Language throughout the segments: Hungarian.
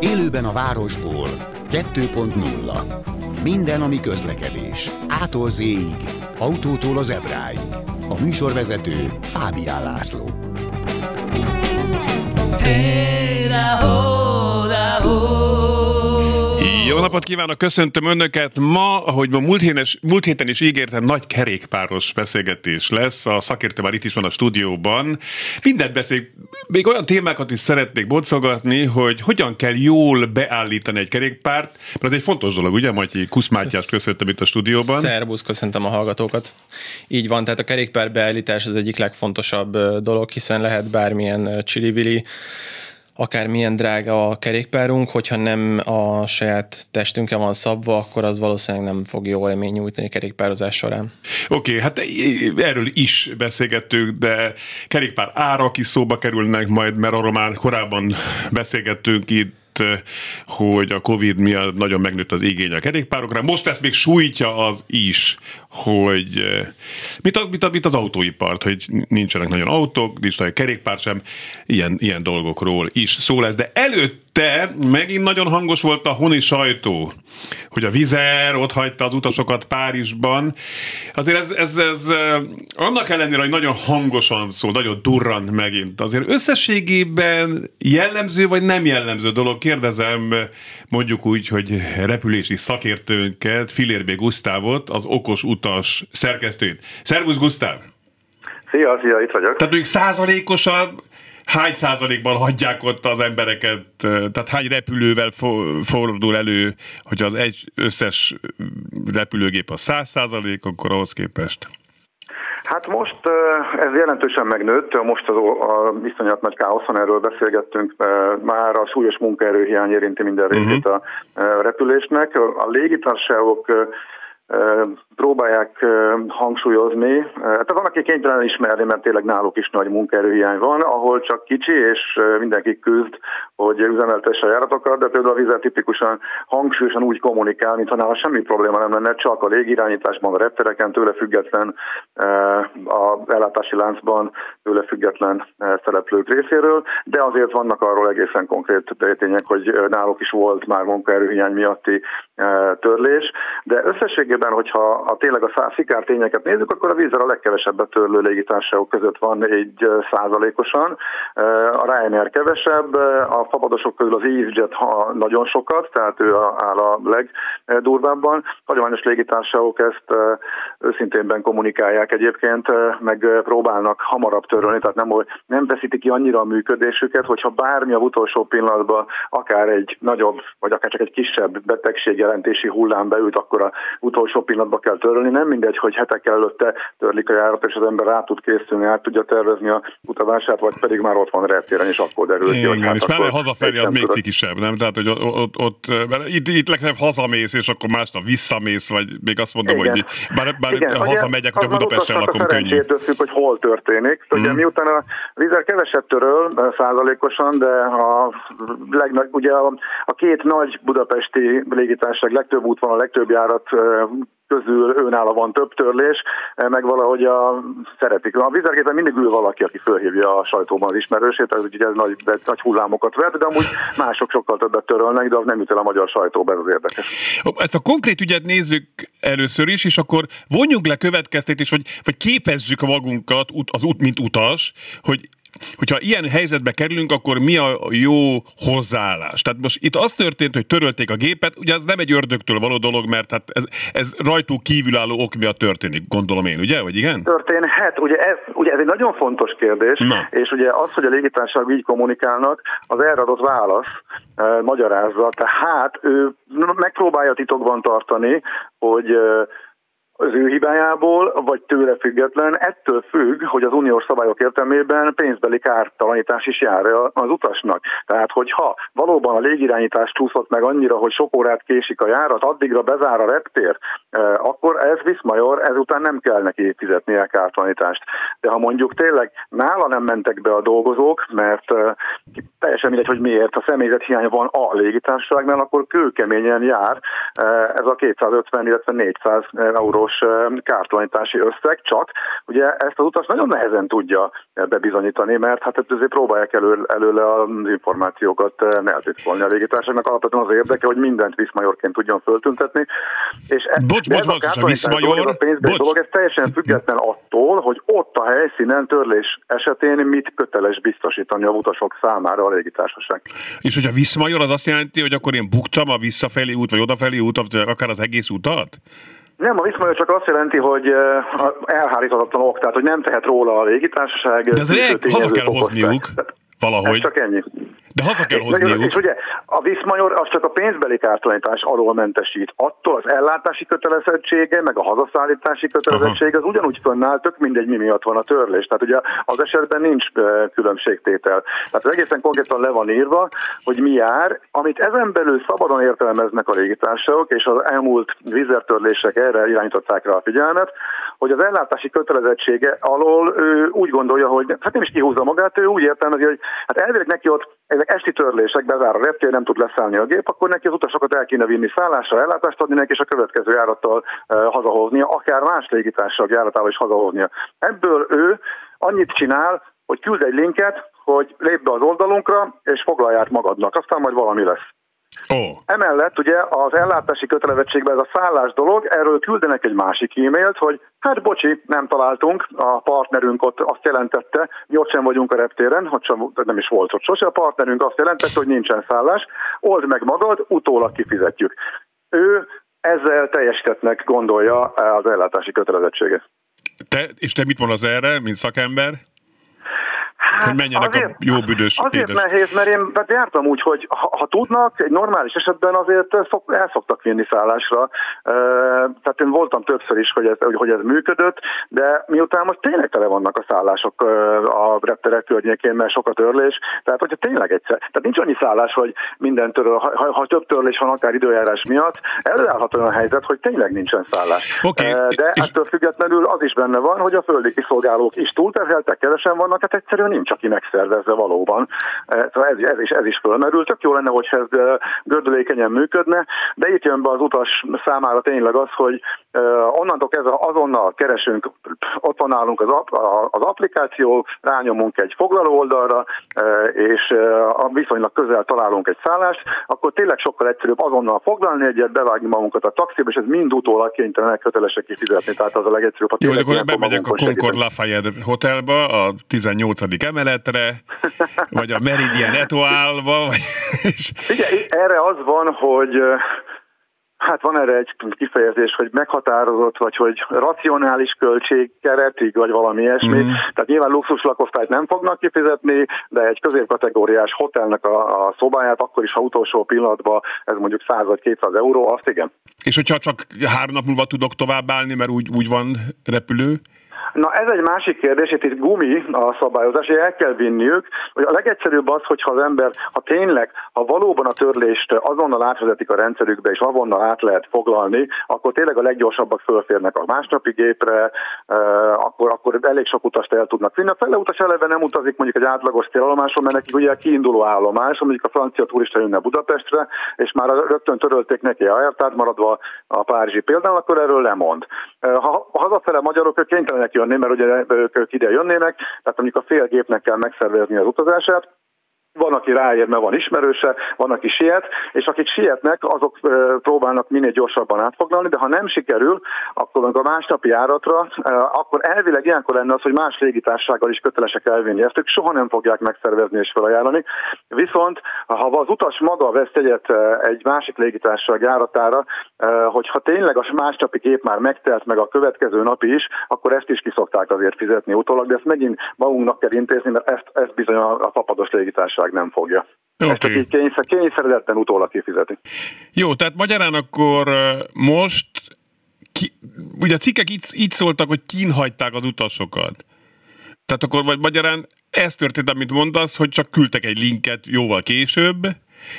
Élőben a városból 2.0 Minden, ami közlekedés. Ától z autótól az ebráig. A műsorvezető Fábián László. Hey, jó napot kívánok, köszöntöm Önöket. Ma, ahogy ma múlt héten, múlt héten is ígértem, nagy kerékpáros beszélgetés lesz. A szakértő már itt is van a stúdióban. Mindent beszél, még olyan témákat is szeretnék boncolgatni, hogy hogyan kell jól beállítani egy kerékpárt, mert ez egy fontos dolog, ugye, Matyi Kusz Mátyás köszöntöm itt a stúdióban. Szerbusz, köszöntöm a hallgatókat. Így van, tehát a kerékpár beállítás az egyik legfontosabb dolog, hiszen lehet bármilyen csili akármilyen drága a kerékpárunk, hogyha nem a saját testünkre van szabva, akkor az valószínűleg nem fog jó élmény nyújtani kerékpározás során. Oké, okay, hát erről is beszélgettünk, de kerékpár árak is szóba kerülnek majd, mert arról már korábban beszélgettünk itt hogy a Covid miatt nagyon megnőtt az igény a kerékpárokra. Most ezt még sújtja az is, hogy mit, az, mit, mit az autóipart, hogy nincsenek nagyon autók, nincs nagyon kerékpár sem, ilyen, ilyen dolgokról is szó lesz. De előtte megint nagyon hangos volt a honi sajtó, hogy a Vizer ott hagyta az utasokat Párizsban. Azért ez, ez, ez annak ellenére, hogy nagyon hangosan szól, nagyon durrant megint, azért összességében jellemző vagy nem jellemző dolog, kérdezem mondjuk úgy, hogy repülési szakértőnket, Filérbé Gusztávot, az okos utas szerkesztőjét. Szervusz Gusztáv! Szia, szia, itt vagyok. Tehát mondjuk százalékosan hány százalékban hagyják ott az embereket, tehát hány repülővel fordul elő, hogy az egy összes repülőgép a száz százalék, akkor ahhoz képest? Hát most ez jelentősen megnőtt, most az a iszonyat nagy káoszon erről beszélgettünk, már a súlyos munkaerőhiány érinti minden részét uh-huh. a repülésnek. A légitársaságok próbálják hangsúlyozni. Tehát van, aki kénytelen ismerni, mert tényleg náluk is nagy munkaerőhiány van, ahol csak kicsi, és mindenki küzd, hogy üzemeltesse a járatokat, de például a vizer tipikusan hangsúlyosan úgy kommunikál, mintha nála semmi probléma nem lenne, csak a légirányításban, a reptereken tőle független, a ellátási láncban tőle független szereplők részéről, de azért vannak arról egészen konkrét tények, hogy náluk is volt már munkaerőhiány miatti törlés, de összességében, hogyha a tényleg a szikár tényeket nézzük, akkor a vízzel a legkevesebbet törlő légitársaságok között van egy százalékosan, a Ryanair kevesebb, a szabadosok közül az EasyJet nagyon sokat, tehát ő áll a legdurvábban. Hagyományos légitársaságok ezt őszintén kommunikálják egyébként, meg próbálnak hamarabb törölni, tehát nem, nem veszítik ki annyira a működésüket, hogyha bármi a utolsó pillanatban akár egy nagyobb, vagy akár csak egy kisebb betegségjelentési hullám beült, akkor a utolsó pillanatban kell törölni. Nem mindegy, hogy hetekkel előtte törlik a járat, és az ember rá tud készülni, át tudja tervezni a utazását, vagy pedig már ott van reptéren, és akkor derül ki, hogy hát és akkor hazafelé az még cikisebb, nem? Tehát, hogy ott, ott mert itt, itt legfeljebb hazamész, és akkor másnap visszamész, vagy még azt mondom, Igen. hogy bár, bár Igen. hazamegyek, hogy a Budapesten lakom könnyű. függ, hogy hol történik. Mm. Ugye miután a vízer keveset töröl százalékosan, de a legnagy, ugye a, a két nagy budapesti légitársaság legtöbb út van, a legtöbb járat közül őnála van több törlés, eh, meg valahogy a, szeretik. A vizergépen mindig ül valaki, aki fölhívja a sajtóban az ismerősét, ez ugye ez nagy, nagy hullámokat vet, de amúgy mások sokkal többet törölnek, de az nem jut el a magyar sajtóba, ez az érdekes. Ezt a konkrét ügyet nézzük először is, és akkor vonjuk le következtetést, vagy, vagy képezzük magunkat az út, mint utas, hogy hogyha ilyen helyzetbe kerülünk, akkor mi a jó hozzáállás? Tehát most itt az történt, hogy törölték a gépet, ugye ez nem egy ördögtől való dolog, mert hát ez, ez rajtuk kívülálló ok miatt történik, gondolom én, ugye? Vagy igen? Történhet, ugye ez, ugye ez egy nagyon fontos kérdés, Na. és ugye az, hogy a légitársaság így kommunikálnak, az erre adott válasz eh, magyarázza, tehát ő megpróbálja titokban tartani, hogy eh, az ő hibájából, vagy tőle független, ettől függ, hogy az uniós szabályok értelmében pénzbeli kártalanítás is jár az utasnak. Tehát, hogyha valóban a légirányítás csúszott meg annyira, hogy sok órát késik a járat, addigra bezár a reptér, eh, akkor ez viszmajor, ezután nem kell neki fizetni a kártalanítást. De ha mondjuk tényleg nála nem mentek be a dolgozók, mert eh, teljesen mindegy, hogy miért a személyzet hiány van a légitársaságnál, akkor kőkeményen jár eh, ez a 250, illetve 400 eurós milliárdos kártalanítási összeg, csak ugye ezt az utas nagyon nehezen tudja bebizonyítani, mert hát azért próbálják elő, előle az információkat eltitkolni a légitársaságnak. Alapvetően az érdeke, hogy mindent viszmajorként tudjon föltüntetni. És e, bocs, bocs, bocs, a viszmajor, dolog, a bocs. dolog, ez teljesen független attól, hogy ott a helyszínen törlés esetén mit köteles biztosítani a utasok számára a légitársaság. És hogy a viszmajor az azt jelenti, hogy akkor én buktam a visszafelé út, vagy odafelé út, akár az egész utat? Nem, a viszmajor csak azt jelenti, hogy elhárítatlan ok, tehát hogy nem tehet róla a légitársaság. De ez haza kell hozniuk. Valahogy. Ez csak ennyi. De haza kell hozniuk. És ugye a Viszmajor az csak a pénzbeli kártalanítás alól mentesít. Attól az ellátási kötelezettsége, meg a hazaszállítási kötelezettsége az ugyanúgy fönnáll, tök mindegy, mi miatt van a törlés. Tehát ugye az esetben nincs különbségtétel. Tehát az egészen konkrétan le van írva, hogy mi jár, amit ezen belül szabadon értelmeznek a légitársaságok, és az elmúlt vízertörlések erre irányították rá a figyelmet, hogy az ellátási kötelezettsége alól ő úgy gondolja, hogy hát nem is kihúzza magát, ő úgy értelmezi, hogy hát elvileg neki ott ezek esti törlések, bezár a reptér, nem tud leszállni a gép, akkor neki az utasokat el kéne vinni szállásra, ellátást adni neki, és a következő járattal uh, hazahoznia, akár más légitársaság járatával is hazahoznia. Ebből ő annyit csinál, hogy küld egy linket, hogy lép be az oldalunkra, és foglalját magadnak, aztán majd valami lesz. Oh. Emellett ugye az ellátási kötelezettségben ez a szállás dolog, erről küldenek egy másik e-mailt, hogy hát bocsi, nem találtunk, a partnerünk ott azt jelentette, mi ott sem vagyunk a reptéren, hogy sem, nem is volt ott sose, a partnerünk azt jelentette, hogy nincsen szállás, old meg magad, utólag kifizetjük. Ő ezzel teljesítettnek gondolja az ellátási kötelezettséget. Te, és te mit mondasz erre, mint szakember? Hát hogy menjenek azért, a jó büdös Azért édes. nehéz, mert én jártam úgy, hogy ha, ha tudnak, egy normális esetben azért szok, el szoktak vinni szállásra. Uh, tehát én voltam többször is, hogy ez, hogy ez működött, de miután most tényleg tele vannak a szállások uh, a repterek környékén, mert sok a törlés, tehát hogyha tényleg egyszer, tehát nincs annyi szállás, hogy minden töröl, ha, ha, több törlés van akár időjárás miatt, előállhat olyan helyzet, hogy tényleg nincsen szállás. Okay, de és... ettől függetlenül az is benne van, hogy a földi kiszolgálók is túlterheltek, kevesen vannak, hát egyszerűen nincs, aki megszervezze valóban. E, szóval ez, ez, is, ez is fölmerül. Tök jó lenne, hogyha ez gördülékenyen működne, de itt jön be az utas számára tényleg az, hogy onnantól kezdve azonnal keresünk, ott van nálunk az, az applikáció, rányomunk egy foglaló oldalra, és viszonylag közel találunk egy szállást, akkor tényleg sokkal egyszerűbb azonnal foglalni egyet, bevágni magunkat a taxiba, és ez mind utólag kénytelenek kötelesek kifizetni, tehát az a legegyszerűbb. Jó, akkor bemegyek a Concord Lafayette hotelba, a 18. emeletre, vagy a Meridian Etoile-ba. Vagy... Figyelj, erre az van, hogy Hát van erre egy kifejezés, hogy meghatározott, vagy hogy racionális költség keretig, vagy valami ilyesmi. Mm. Tehát nyilván luxus lakosztályt nem fognak kifizetni, de egy középkategóriás hotelnek a, a szobáját, akkor is, ha utolsó pillanatban ez mondjuk 100 vagy 200 euró, azt igen. És hogyha csak három nap múlva tudok továbbállni, mert úgy, úgy van repülő? Na ez egy másik kérdés, itt gumi a szabályozás, hogy el kell vinniük, hogy a legegyszerűbb az, hogyha az ember, ha tényleg, ha valóban a törlést azonnal átvezetik a rendszerükbe, és azonnal át lehet foglalni, akkor tényleg a leggyorsabbak fölférnek a másnapi gépre, akkor, akkor elég sok utast el tudnak vinni. A fele utas eleve nem utazik mondjuk egy átlagos célállomáson, mert nekik ugye a kiinduló állomás, mondjuk a francia turista jönne Budapestre, és már rögtön törölték neki a jártát, maradva a párizsi például, akkor erről lemond. Ha hazafele magyarok, ők kénytelenek jönni, mert ugye ők ide jönnének, tehát mondjuk a fél gépnek kell megszervezni az utazását, van, aki ráér, mert van ismerőse, van, aki siet, és akik sietnek, azok próbálnak minél gyorsabban átfoglalni, de ha nem sikerül, akkor meg a másnapi járatra, akkor elvileg ilyenkor lenne az, hogy más légitársággal is kötelesek elvinni. Ezt ők soha nem fogják megszervezni és felajánlani. Viszont, ha az utas maga vesz egyet egy másik légitársaság járatára, hogyha tényleg a másnapi gép már megtelt meg a következő napi is, akkor ezt is kiszokták azért fizetni utólag, de ezt megint magunknak kell intézni, mert ezt, ezt bizony a papados légitársaság bizottság nem fogja. Okay. Ezt csak így kényszer, kényszeredetten utólag kifizeti. Jó, tehát magyarán akkor most, ki, ugye a cikkek így, így szóltak, hogy kínhagyták az utasokat. Tehát akkor vagy magyarán ez történt, amit mondasz, hogy csak küldtek egy linket jóval később,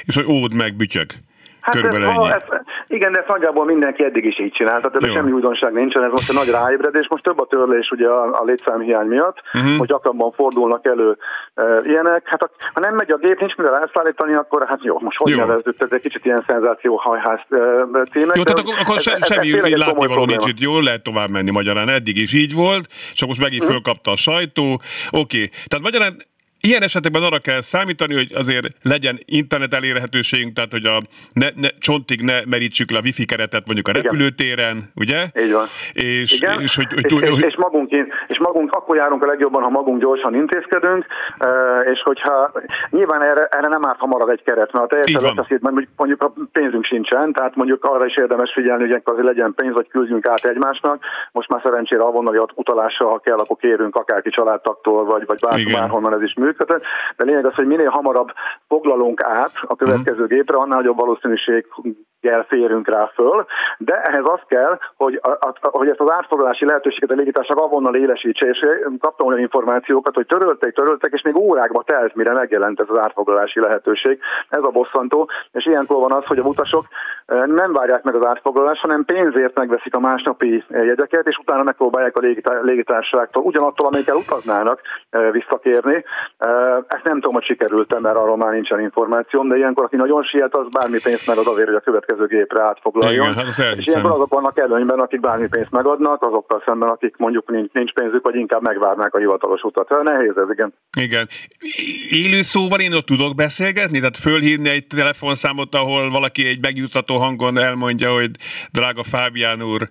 és hogy ód meg bütyök. Hát Körülbelül ez, ennyi. Ez, igen, de ezt nagyjából mindenki eddig is így csinálta, tehát semmi újdonság nincsen, ez most egy nagy ráébredés, most több a törlés ugye a, a létszámhiány miatt, uh-huh. hogy gyakrabban fordulnak elő e, ilyenek. Hát a, ha nem megy a gép, nincs mivel elszállítani, akkor hát jó, most hogy nevezzük, ez egy kicsit ilyen szenzációhajház e, címek. Jó, tehát akkor, akkor ez, ez, semmi ez látnivaló nincs itt, jól lehet tovább menni magyarán, eddig is így volt, csak most megint uh-huh. fölkapta a sajtó, oké. Okay. Tehát magyarán Ilyen esetekben arra kell számítani, hogy azért legyen internet elérhetőségünk, tehát hogy a ne, ne, csontig ne merítsük le a wifi keretet mondjuk a repülőtéren, Igen. ugye? Így van. És, Igen. és, hogy, hogy, és, hogy, és, magunk, és magunk akkor járunk a legjobban, ha magunk gyorsan intézkedünk, és hogyha nyilván erre, erre nem árt, ha marad egy keret, mert a teljesen leteszít, mondjuk, mondjuk a pénzünk sincsen, tehát mondjuk arra is érdemes figyelni, hogy azért legyen pénz, vagy küldjünk át egymásnak. Most már szerencsére avonnali utalással, ha kell, akkor kérünk akárki családtaktól, vagy, vagy bár, bárhonnan ez is működik működhet, de lényeg az, hogy minél hamarabb foglalunk át a következő mhm. gépre, annál nagyobb valószínűség gel férünk rá föl, de ehhez az kell, hogy, a, a, hogy ezt az átfoglalási lehetőséget a légitársaság avonnal élesítse, és kaptam olyan információkat, hogy töröltek, töröltek, és még órákba telt, mire megjelent ez az átfoglalási lehetőség. Ez a bosszantó, és ilyenkor van az, hogy a utasok nem várják meg az átfoglalást, hanem pénzért megveszik a másnapi jegyeket, és utána megpróbálják a légitársaságtól ugyanattól, amelyikkel utaznának visszakérni. Ezt nem tudom, hogy sikerült, mert arról már nincsen információm, de ilyenkor, aki nagyon siet, az bármi pénzt megad azért, hogy a következő gépre átfoglaljon. Igen, hát és ilyenkor azok vannak előnyben, akik bármi pénzt megadnak, azokkal szemben, akik mondjuk nincs, nincs pénzük, vagy inkább megvárnák a hivatalos utat. Hát nehéz ez, igen. Igen. Élő szóval én ott tudok beszélgetni? Tehát fölhívni egy telefonszámot, ahol valaki egy megjutató hangon elmondja, hogy drága Fábián úr,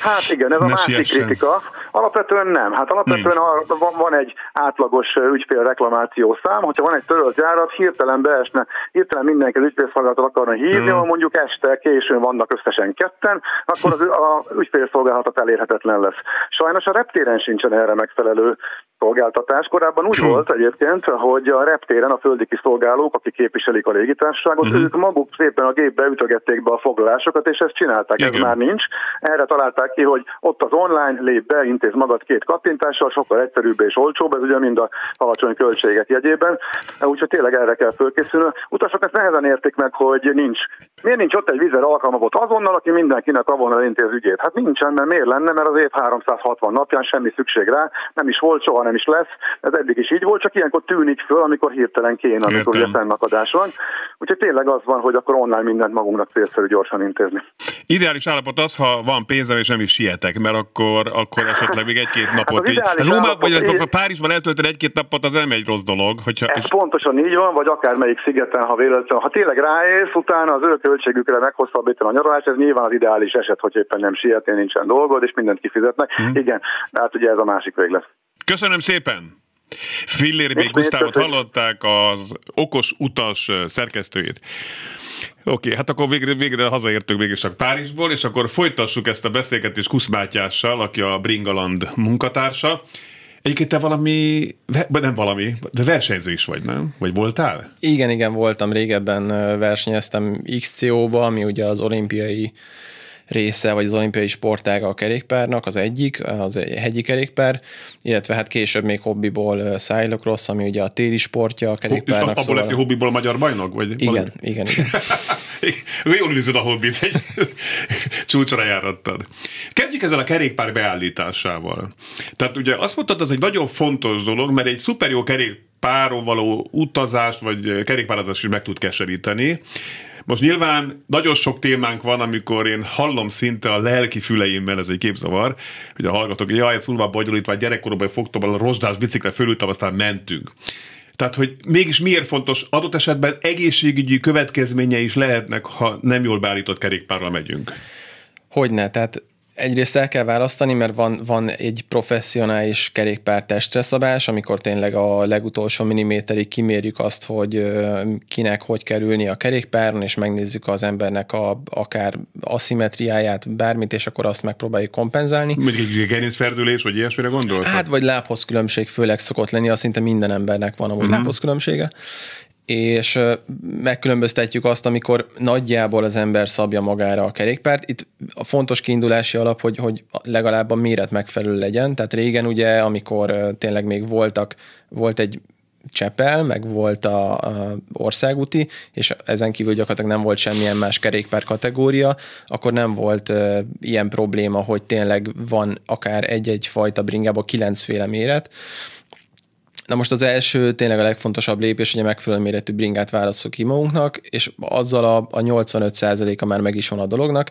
Hát igen, ez a másik siessen. kritika. Alapvetően nem. Hát alapvetően a, van, van egy átlagos ügyfél reklamáció szám, hogyha van egy törölt járat, hirtelen beesne, hirtelen mindenki az ügyfélszolgálatot akarna hívni, mm. mondjuk este későn vannak összesen ketten, akkor az, a ügyfélszolgálatot elérhetetlen lesz. Sajnos a reptéren sincsen erre megfelelő szolgáltatás. Korábban úgy volt egyébként, hogy a reptéren a földi kiszolgálók, akik képviselik a légitársaságot, uh-huh. ők maguk szépen a gépbe ütögették be a foglalásokat, és ezt csinálták. Igen. Ez már nincs. Erre találták ki, hogy ott az online, lép be, intéz magad két kattintással, sokkal egyszerűbb és olcsóbb, ez ugye mind a alacsony költségek jegyében. Úgyhogy tényleg erre kell fölkészülni. Utasok ezt nehezen értik meg, hogy nincs. Miért nincs ott egy vízer alkalmazott azonnal, aki mindenkinek avonnal intéz ügyét? Hát nincsen, mert miért lenne, mert az év 360 napján semmi szükség rá, nem is volt soha, nem is lesz. Ez eddig is így volt, csak ilyenkor tűnik föl, amikor hirtelen kéne, amikor ugye fennakadás van. Úgyhogy tényleg az van, hogy akkor online mindent magunknak célszerű gyorsan intézni. Ideális állapot az, ha van pénzem és nem is sietek, mert akkor, akkor esetleg még egy-két napot hát így. Hát Róma, vagy így... Párizsban eltölteni egy-két napot, az nem egy rossz dolog. Hogyha, ez és... pontosan így van, vagy akármelyik szigeten, ha véletlenül. Ha tényleg ráérsz, utána az ő költségükre meghosszabbítani a nyaralás, ez nyilván az ideális eset, hogy éppen nem sietni, nincsen dolgod, és mindent kifizetnek. Hmm. Igen, hát ugye ez a másik véglet. Köszönöm szépen! Fillér még Gusztávot hallották, az okos utas szerkesztőjét. Oké, okay, hát akkor végre, végre hazaértünk végig csak Párizsból, és akkor folytassuk ezt a beszélgetést Kusz Mátyással, aki a Bringaland munkatársa. Egyébként te valami, nem valami, de versenyző is vagy, nem? Vagy voltál? Igen, igen, voltam régebben, versenyeztem XCO-ba, ami ugye az olimpiai része, vagy az olimpiai sportága a kerékpárnak, az egyik, az egy hegyi kerékpár, illetve hát később még hobbiból cyclocross, ami ugye a téli sportja a kerékpárnak. És abból szóval... lett hobbiból a magyar bajnok? Vagy igen, valami? igen, igen. Jól űzöd a hobbit, egy csúcsra járattad. Kezdjük ezzel a kerékpár beállításával. Tehát ugye azt mondtad, az egy nagyon fontos dolog, mert egy szuper jó kerékpáron való utazást, vagy kerékpározást is meg tud keseríteni. Most nyilván nagyon sok témánk van, amikor én hallom szinte a lelki füleimmel, ez egy képzavar, hogy a hallgatók, jaj, ez hulva bonyolítva, gyerekkoromban fogtam a rozsdás bicikre fölültem, aztán mentünk. Tehát, hogy mégis miért fontos, adott esetben egészségügyi következménye is lehetnek, ha nem jól beállított kerékpárral megyünk. Hogyne, tehát egyrészt el kell választani, mert van, van egy professzionális kerékpár testreszabás, amikor tényleg a legutolsó milliméterig kimérjük azt, hogy kinek hogy kell ülni a kerékpáron, és megnézzük az embernek a, akár aszimetriáját, bármit, és akkor azt megpróbáljuk kompenzálni. Mondjuk egy gerincferdülés, vagy ilyesmire gondolsz? Hát, vagy lábhoz különbség főleg szokott lenni, azt szinte minden embernek van amúgy uh-huh. lábhoz különbsége és megkülönböztetjük azt, amikor nagyjából az ember szabja magára a kerékpárt. Itt a fontos kiindulási alap, hogy, hogy legalább a méret megfelelő legyen. Tehát régen ugye, amikor tényleg még voltak, volt egy Csepel, meg volt a, a országúti, és ezen kívül gyakorlatilag nem volt semmilyen más kerékpár kategória, akkor nem volt uh, ilyen probléma, hogy tényleg van akár egy-egy fajta bringából kilencféle méret, Na most az első, tényleg a legfontosabb lépés, hogy a megfelelő méretű bringát válaszol ki magunknak, és azzal a, a 85%-a már meg is van a dolognak,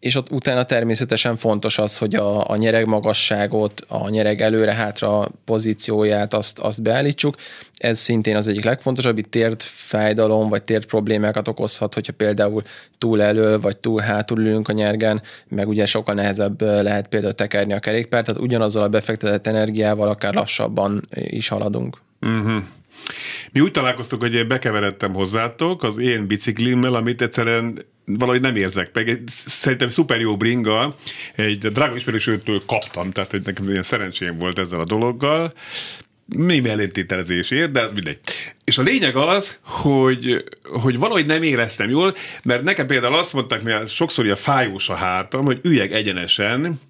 és ott utána természetesen fontos az, hogy a, a nyereg magasságot, a nyereg előre-hátra pozícióját azt, azt beállítsuk. Ez szintén az egyik legfontosabb, itt tért fájdalom vagy tért problémákat okozhat, hogyha például túl elől vagy túl hátul ülünk a nyergen, meg ugye sokkal nehezebb lehet például tekerni a kerékpárt, tehát ugyanazzal a befektetett energiával akár lassabban is haladunk. Uh-huh. Mi úgy találkoztunk, hogy én bekeveredtem hozzátok az én biciklimmel, amit egyszerűen valahogy nem érzek meg. Szerintem szuper jó bringa, egy drága ismerősőtől kaptam, tehát hogy nekem ilyen szerencsém volt ezzel a dologgal, mi melléntételezésért, de ez mindegy. És a lényeg az, hogy, hogy valahogy nem éreztem jól, mert nekem például azt mondták, mert sokszor ilyen fájós a hátam, hogy üljek egyenesen,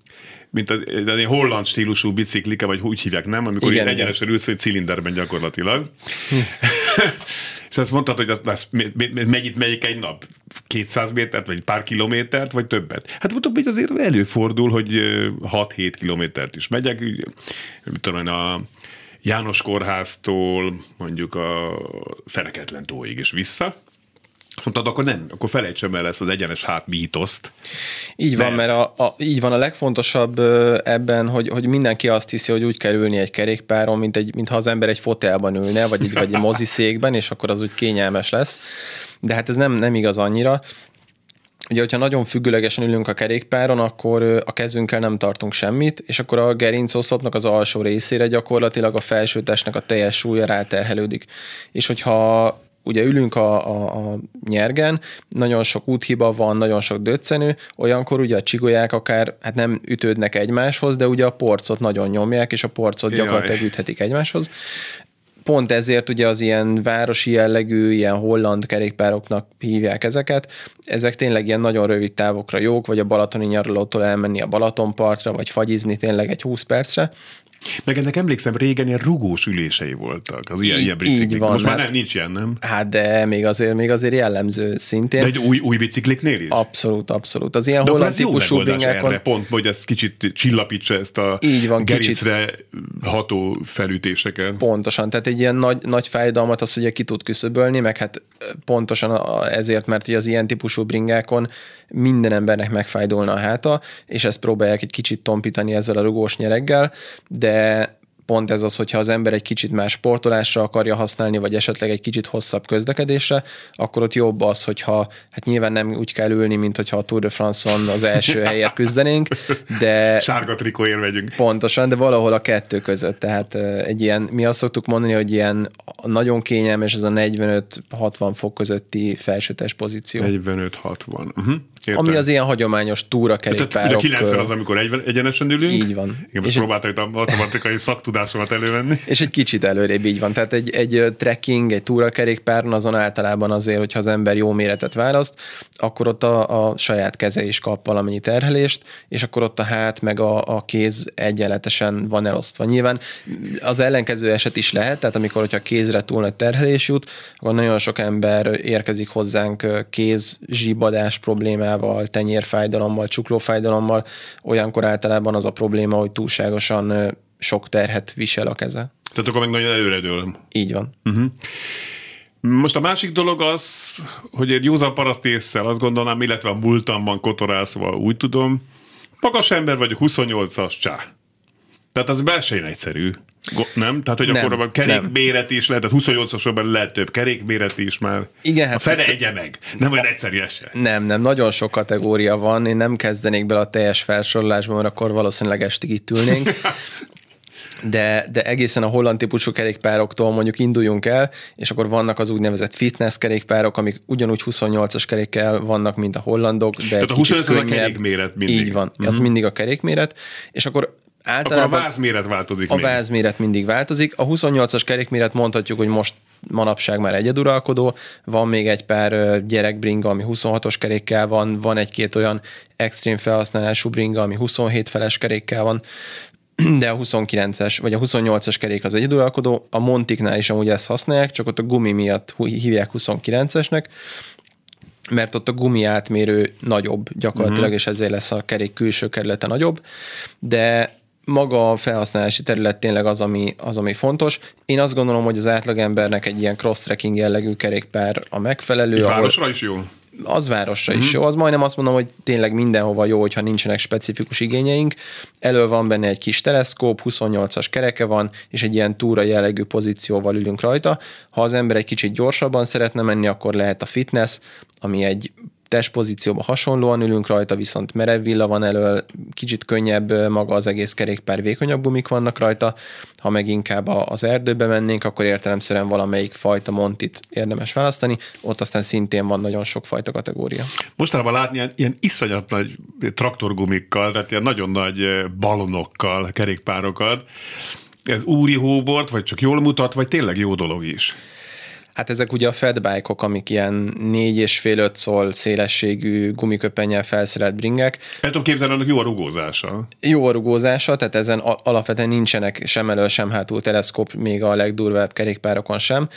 mint az, az holland stílusú biciklike, vagy úgy hívják, nem? Amikor igen, egyenesen ülsz egy cilinderben gyakorlatilag. és azt mondtad, hogy az, az mennyit megyik egy nap? 200 métert, vagy pár kilométert, vagy többet? Hát mondtam, hogy azért előfordul, hogy 6-7 kilométert is megyek. Mit tudom, a János kórháztól mondjuk a Feneketlen tóig és vissza. Mondtad, akkor nem, akkor felejtsem el ezt az egyenes hát mítoszt. Így van, mert, mert a, a, így van a legfontosabb ebben, hogy, hogy mindenki azt hiszi, hogy úgy kell ülni egy kerékpáron, mint egy, mintha az ember egy fotelban ülne, vagy egy, vagy egy moziszékben, és akkor az úgy kényelmes lesz. De hát ez nem, nem igaz annyira. Ugye, hogyha nagyon függőlegesen ülünk a kerékpáron, akkor a kezünkkel nem tartunk semmit, és akkor a gerincoszlopnak az alsó részére gyakorlatilag a felső testnek a teljes súlya ráterhelődik. És hogyha ugye ülünk a, a, a nyergen, nagyon sok úthiba van, nagyon sok döccenő, olyankor ugye a csigolyák akár hát nem ütődnek egymáshoz, de ugye a porcot nagyon nyomják, és a porcot gyakorlatilag üthetik egymáshoz. Pont ezért ugye az ilyen városi jellegű, ilyen holland kerékpároknak hívják ezeket. Ezek tényleg ilyen nagyon rövid távokra jók, vagy a balatoni nyaralótól elmenni a Balatonpartra, vagy fagyizni tényleg egy 20 percre, meg ennek emlékszem, régen ilyen rugós ülései voltak, az ilyen, ilyen biciklik. Van, Most hát, már nem, nincs ilyen, nem? Hát de még azért, még azért jellemző szintén. De egy új, új bicikliknél is? Abszolút, abszolút. Az ilyen de holland típusú bringákon... Erre, pont, hogy ezt kicsit csillapítsa ezt a így van, gerincre kicsit... ható felütéseket. Pontosan, tehát egy ilyen nagy, nagy fájdalmat azt ugye ki tud küszöbölni, meg hát pontosan ezért, mert ugye az ilyen típusú bringákon minden embernek megfájdulna a háta, és ezt próbálják egy kicsit tompítani ezzel a rugós nyereggel, de pont ez az, hogyha az ember egy kicsit más sportolásra akarja használni, vagy esetleg egy kicsit hosszabb közlekedésre, akkor ott jobb az, hogyha hát nyilván nem úgy kell ülni, mint hogyha a Tour de France-on az első helyért küzdenénk, de... Sárga trikóért megyünk. Pontosan, de valahol a kettő között. Tehát egy ilyen, mi azt szoktuk mondani, hogy ilyen nagyon kényelmes ez a 45-60 fok közötti felsőtes pozíció. 45-60. Uh-huh. Értem. Ami az ilyen hagyományos túra kerékpárok. Tehát ugye 90 az, amikor egy, egyenesen ülünk. Így van. Én most próbáltam itt a matematikai szaktudásomat elővenni. És egy kicsit előrébb így van. Tehát egy, egy trekking, egy túra kerékpáron azon általában azért, hogyha az ember jó méretet választ, akkor ott a, a saját keze is kap valamennyi terhelést, és akkor ott a hát meg a, a kéz egyenletesen van elosztva. Nyilván az ellenkező eset is lehet, tehát amikor, hogyha kézre túl nagy terhelés jut, akkor nagyon sok ember érkezik hozzánk kéz zsibadás problémával, problémával, tenyérfájdalommal, csuklófájdalommal, olyankor általában az a probléma, hogy túlságosan sok terhet visel a keze. Tehát akkor meg nagyon előredől. Így van. Uh-huh. Most a másik dolog az, hogy egy józan paraszt észsel azt gondolnám, illetve a múltamban kotorálszva úgy tudom, magas ember vagyok, 28-as csá. Tehát az belsején egyszerű. Nem? Tehát, hogy nem, akkor a kerékméret is lehet, tehát 28-osokban lehet több kerékméret is már. Igen, hát a fene hát, egye meg. Nem olyan egyszerű se. Nem, nem, nagyon sok kategória van. Én nem kezdenék bele a teljes felsorolásba, mert akkor valószínűleg estig itt ülnénk. de, de egészen a holland típusú kerékpároktól mondjuk induljunk el, és akkor vannak az úgynevezett fitness kerékpárok, amik ugyanúgy 28-as kerékkel vannak, mint a hollandok, de Tehát a 28 a kerékméret mindig. Így van, mm-hmm. az mhm. mindig a kerékméret, és akkor általában... Akkor a vázméret változik A még. vázméret mindig változik. A 28-as kerékméret mondhatjuk, hogy most manapság már egyeduralkodó, van még egy pár gyerekbringa, ami 26-os kerékkel van, van egy-két olyan extrém felhasználású bringa, ami 27 feles kerékkel van, de a 29-es, vagy a 28-as kerék az egyeduralkodó, a Montiknál is amúgy ezt használják, csak ott a gumi miatt hívják 29-esnek, mert ott a gumi átmérő nagyobb gyakorlatilag, uh-huh. és ezért lesz a kerék külső kerülete nagyobb, de maga a felhasználási terület tényleg az ami, az, ami fontos. Én azt gondolom, hogy az átlagembernek egy ilyen cross-tracking jellegű kerékpár a megfelelő. Egy városra ahol, is jó? Az városra mm-hmm. is mhm. jó. Az majdnem azt mondom, hogy tényleg mindenhova jó, hogyha nincsenek specifikus igényeink. Elől van benne egy kis teleszkóp, 28-as kereke van, és egy ilyen túra jellegű pozícióval ülünk rajta. Ha az ember egy kicsit gyorsabban szeretne menni, akkor lehet a fitness, ami egy testpozícióban hasonlóan ülünk rajta, viszont merev villa van elől, kicsit könnyebb maga az egész kerékpár, vékonyabb gumik vannak rajta. Ha meg inkább az erdőbe mennénk, akkor értelemszerűen valamelyik fajta montit érdemes választani. Ott aztán szintén van nagyon sok fajta kategória. Mostanában látni ilyen, ilyen iszonyat nagy traktorgumikkal, tehát ilyen nagyon nagy balonokkal, kerékpárokat. Ez úri hóbort, vagy csak jól mutat, vagy tényleg jó dolog is? Hát ezek ugye a fedbike-ok, amik ilyen 4,5-5 szól szélességű gumiköpennyel felszerelt bringek. El tudom képzelni, annak jó a rugózása. Jó a rugózása, tehát ezen alapvetően nincsenek sem elő, sem hátul teleszkóp, még a legdurvább kerékpárokon sem.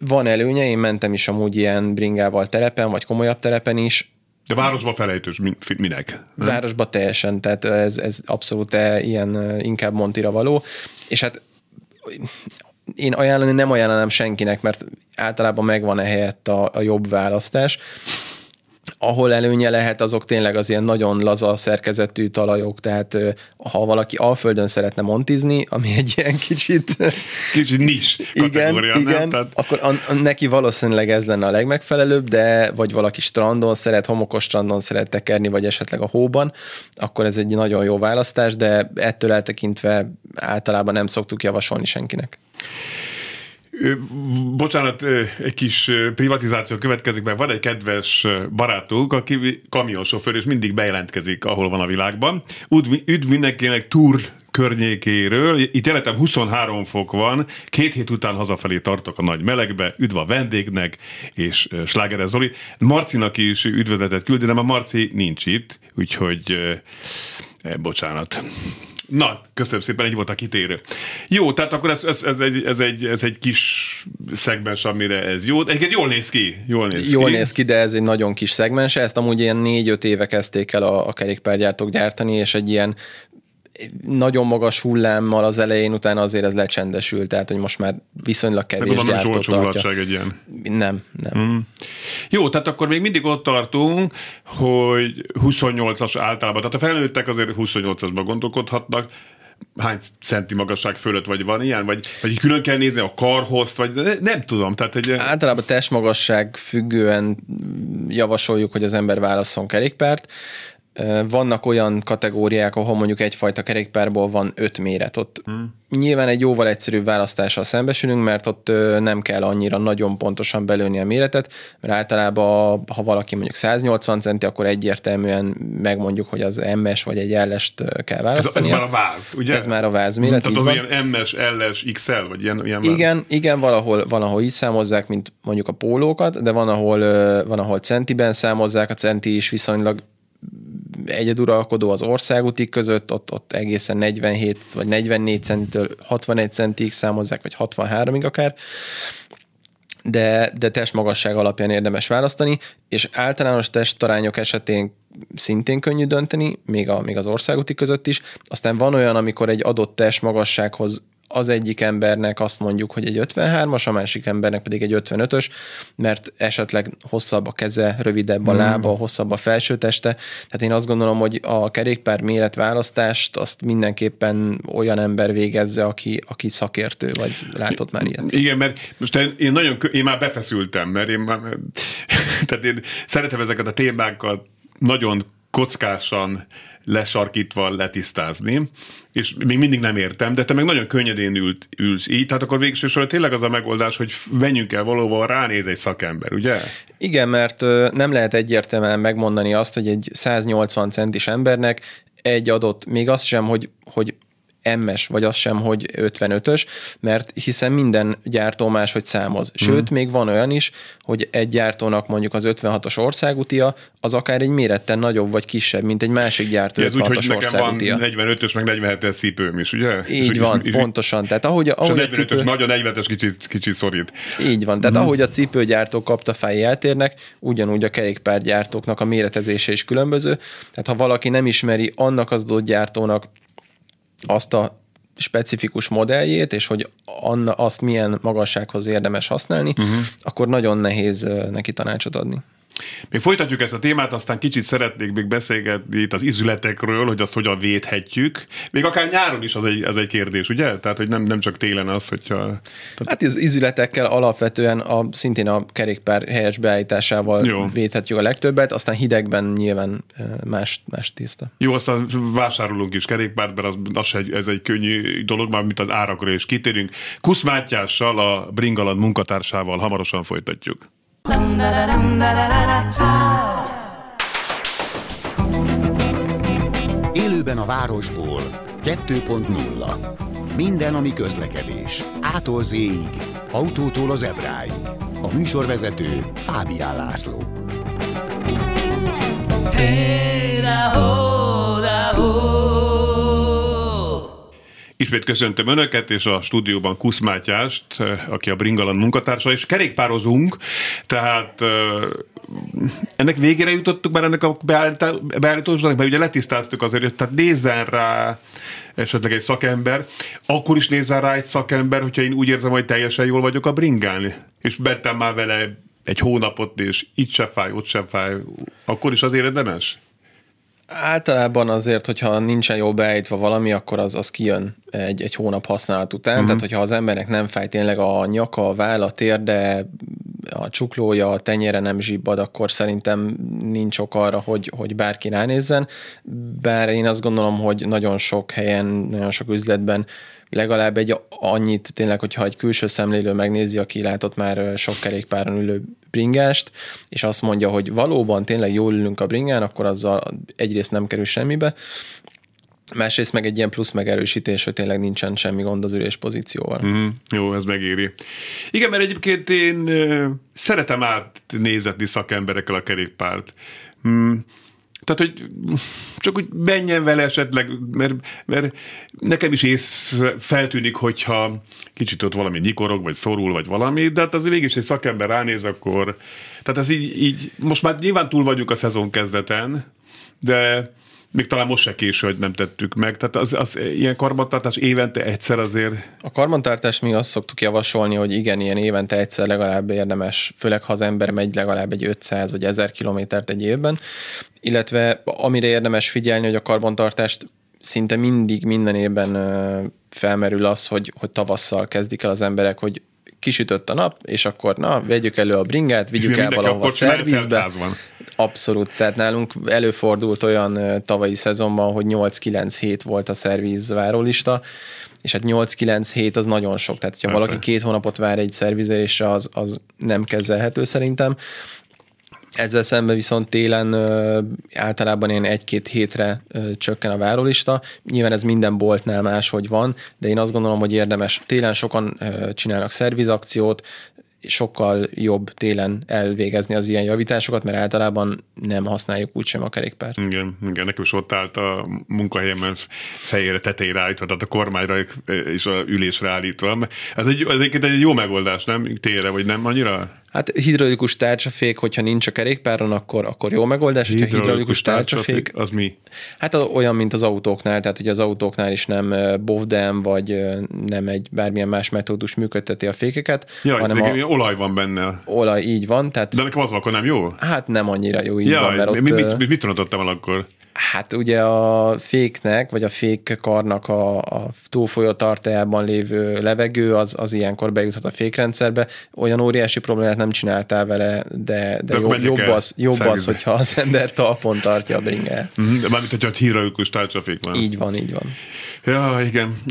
Van előnye, én mentem is amúgy ilyen bringával terepen, vagy komolyabb terepen is, de városba felejtős minek? Városba teljesen, tehát ez, ez abszolút ilyen inkább Montira való, és hát én ajánlani nem ajánlanám senkinek, mert általában megvan ehelyett a, a jobb választás. Ahol előnye lehet, azok tényleg az ilyen nagyon laza szerkezetű talajok, tehát ha valaki alföldön szeretne montizni, ami egy ilyen kicsit... Kicsit nis Igen, igen? Tehát... akkor a, a, neki valószínűleg ez lenne a legmegfelelőbb, de vagy valaki strandon szeret, homokos strandon szeret tekerni, vagy esetleg a hóban, akkor ez egy nagyon jó választás, de ettől eltekintve általában nem szoktuk javasolni senkinek. Bocsánat, egy kis privatizáció következik, mert van egy kedves barátunk, aki kamionsofőr, és mindig bejelentkezik, ahol van a világban. Üdv mindenkinek túr környékéről. Itt életem 23 fok van, két hét után hazafelé tartok a nagy melegbe, üdv a vendégnek, és Slágeres Zoli. Marcinak is üdvözletet küldi, de a Marci nincs itt, úgyhogy eh, bocsánat. Na, köszönöm szépen, egy volt a kitérő. Jó, tehát akkor ez, ez, ez, egy, ez, egy, ez egy kis szegmens, amire ez jó. Egyébként jól néz ki. Jól néz jól ki. néz ki, de ez egy nagyon kis szegmens. Ezt amúgy ilyen négy-öt éve kezdték el a, a kerékpárgyártók gyártani, és egy ilyen nagyon magas hullámmal az elején, utána azért ez lecsendesült, tehát hogy most már viszonylag kevés Meg gyártó tartja. egy ilyen. Nem, nem. Mm. Jó, tehát akkor még mindig ott tartunk, hogy 28-as általában, tehát a felnőttek azért 28-asban gondolkodhatnak, hány centi magasság fölött vagy van ilyen, vagy, vagy külön kell nézni a karhoz, vagy nem tudom. Tehát, hogy... Általában testmagasság függően javasoljuk, hogy az ember válasszon kerékpárt. Vannak olyan kategóriák, ahol mondjuk egyfajta kerékpárból van öt méret. Ott hmm. nyilván egy jóval egyszerűbb választással szembesülünk, mert ott nem kell annyira nagyon pontosan belőni a méretet, mert általában ha valaki mondjuk 180 centi, akkor egyértelműen megmondjuk, hogy az MS vagy egy LS-t kell választani. Ez, ez már a váz, ugye? Ez már a váz méret. Tehát az van. ilyen MS, LS, XL, vagy ilyen, ilyen Igen, igen, valahol, van, ahol így számozzák, mint mondjuk a pólókat, de van, ahol, van, ahol centiben számozzák, a centi is viszonylag egyeduralkodó az országútik között, ott, ott egészen 47 vagy 44 centitől 61 centig számozzák, vagy 63-ig akár, de, de testmagasság alapján érdemes választani, és általános testarányok esetén szintén könnyű dönteni, még, a, még az országúti között is. Aztán van olyan, amikor egy adott testmagassághoz az egyik embernek azt mondjuk, hogy egy 53-as, a másik embernek pedig egy 55-ös, mert esetleg hosszabb a keze, rövidebb a hmm. lába, hosszabb a felső teste. Tehát én azt gondolom, hogy a kerékpár méretválasztást azt mindenképpen olyan ember végezze, aki, aki szakértő, vagy látott már ilyet. Igen, mert most én, nagyon, én már befeszültem, mert én már, tehát én szeretem ezeket a témákat nagyon kockásan lesarkítva letisztázni, és még mindig nem értem, de te meg nagyon könnyedén ült, ülsz így, tehát akkor végső tényleg az a megoldás, hogy menjünk el valóban, ránéz egy szakember, ugye? Igen, mert nem lehet egyértelműen megmondani azt, hogy egy 180 centis embernek egy adott, még azt sem, hogy, hogy M-es, vagy az sem, hogy 55-ös, mert hiszen minden gyártó máshogy számoz. Sőt, mm. még van olyan is, hogy egy gyártónak mondjuk az 56-os országútia, az akár egy méretten nagyobb vagy kisebb, mint egy másik gyártó Ez úgy, hogy nekem van 45-ös, meg 47-es cipőm is, ugye? Így és van, és, pontosan. Tehát ahogy, ahogy a, a cipő... nagyon 40-es kicsit, kicsit szorít. Így van, tehát mm. ahogy a cipőgyártók kaptafái eltérnek, ugyanúgy a kerékpárgyártóknak a méretezése is különböző. Tehát ha valaki nem ismeri annak az adott gyártónak azt a specifikus modelljét, és hogy anna, azt milyen magassághoz érdemes használni, uh-huh. akkor nagyon nehéz neki tanácsot adni. Még folytatjuk ezt a témát, aztán kicsit szeretnék még beszélgetni itt az izületekről, hogy azt hogyan védhetjük. Még akár nyáron is az egy, ez egy kérdés, ugye? Tehát, hogy nem, nem csak télen az, hogyha... Tehát... Hát az izületekkel alapvetően a, szintén a kerékpár helyes beállításával Jó. védhetjük a legtöbbet, aztán hidegben nyilván más, más tiszta. Jó, aztán vásárolunk is kerékpárt, mert az, az egy, ez egy könnyű dolog, már mint az árakra is kitérünk. Kusz Mátyással, a Bringaland munkatársával hamarosan folytatjuk. Élőben a városból 2.0 Minden, ami közlekedés. Ától z autótól az ebráig. A műsorvezető Fábián László. Hey, Ismét köszöntöm Önöket, és a stúdióban Kusz Mátyást, aki a Bringalan munkatársa, és kerékpározunk, tehát ennek végére jutottuk már ennek a beállítósnak, mert ugye letisztáztuk azért, hogy tehát nézzen rá esetleg egy szakember, akkor is nézzen rá egy szakember, hogyha én úgy érzem, hogy teljesen jól vagyok a bringán, és bettem már vele egy hónapot, és itt se fáj, ott se fáj, akkor is azért érdemes? Általában azért, hogyha nincsen jól beállítva valami, akkor az, az kijön egy, egy hónap használat után. Uh-huh. Tehát, hogyha az embernek nem fáj tényleg a nyaka, a válla, a térde, a csuklója, a tenyére nem zsibbad, akkor szerintem nincs ok arra, hogy, hogy bárki ránézzen. Bár én azt gondolom, hogy nagyon sok helyen, nagyon sok üzletben legalább egy annyit tényleg, hogyha egy külső szemlélő megnézi, aki látott már sok kerékpáron ülő bringást, és azt mondja, hogy valóban tényleg jól ülünk a bringán, akkor azzal egyrészt nem kerül semmibe, Másrészt meg egy ilyen plusz megerősítés, hogy tényleg nincsen semmi gond az ülés pozícióval. Mm, jó, ez megéri. Igen, mert egyébként én szeretem átnézetni szakemberekkel a kerékpárt. Mm, tehát, hogy csak úgy menjen vele esetleg, mert, mert nekem is ész feltűnik, hogyha kicsit ott valami nyikorog, vagy szorul, vagy valami, de hát az végig is egy szakember ránéz, akkor... Tehát ez így, így, most már nyilván túl vagyunk a szezon kezdeten, de még talán most se késő, hogy nem tettük meg. Tehát az, az ilyen karbantartás évente egyszer azért... A karbantartás mi azt szoktuk javasolni, hogy igen, ilyen évente egyszer legalább érdemes, főleg ha az ember megy legalább egy 500 vagy 1000 kilométert egy évben, illetve amire érdemes figyelni, hogy a karbantartást szinte mindig, minden évben felmerül az, hogy, hogy tavasszal kezdik el az emberek, hogy kisütött a nap, és akkor na, vegyük elő a bringát, vigyük el valahova a szervizbe. Abszolút, tehát nálunk előfordult olyan tavalyi szezonban, hogy 8-9 hét volt a szerviz várólista, és hát 8-9 hét az nagyon sok, tehát ha valaki két hónapot vár egy szervizésre, az, az nem kezelhető szerintem. Ezzel szemben viszont télen általában ilyen egy-két hétre csökken a várólista. Nyilván ez minden boltnál máshogy van, de én azt gondolom, hogy érdemes. Télen sokan csinálnak szervizakciót, sokkal jobb télen elvégezni az ilyen javításokat, mert általában nem használjuk úgysem a kerékpárt. Igen, igen, nekem is ott állt a munkahelyemen fejére, tetejére állítva, tehát a kormányra és a ülésre állítva. Ez egy, ez egy, egy jó megoldás, nem? Tére, vagy nem annyira? Hát hidraulikus tárcsafék, hogyha nincs a kerékpáron, akkor, akkor jó megoldás. Hidraulikus, hogyha hidraulikus tárcsafék, az mi? Hát olyan, mint az autóknál, tehát hogy az autóknál is nem bovdem, vagy nem egy bármilyen más metódus működteti a fékeket. Ja, hanem a, olaj van benne. Olaj, így van. Tehát, De nekem az akkor nem jó? Hát nem annyira jó, így ja, van. Mert ott, mit, mit, mit, el akkor? Hát ugye a féknek, vagy a fék karnak a, a túlfolyó tartájában lévő levegő, az, az ilyenkor bejuthat a fékrendszerbe. Olyan óriási problémát nem csináltál vele, de, de, de jó, jobb, az, jobb az, hogyha az ember talpon tartja a bringát. Mm, mármint, hogyha hidraulikus tárcsafék van. Így van, így van. Ja, igen.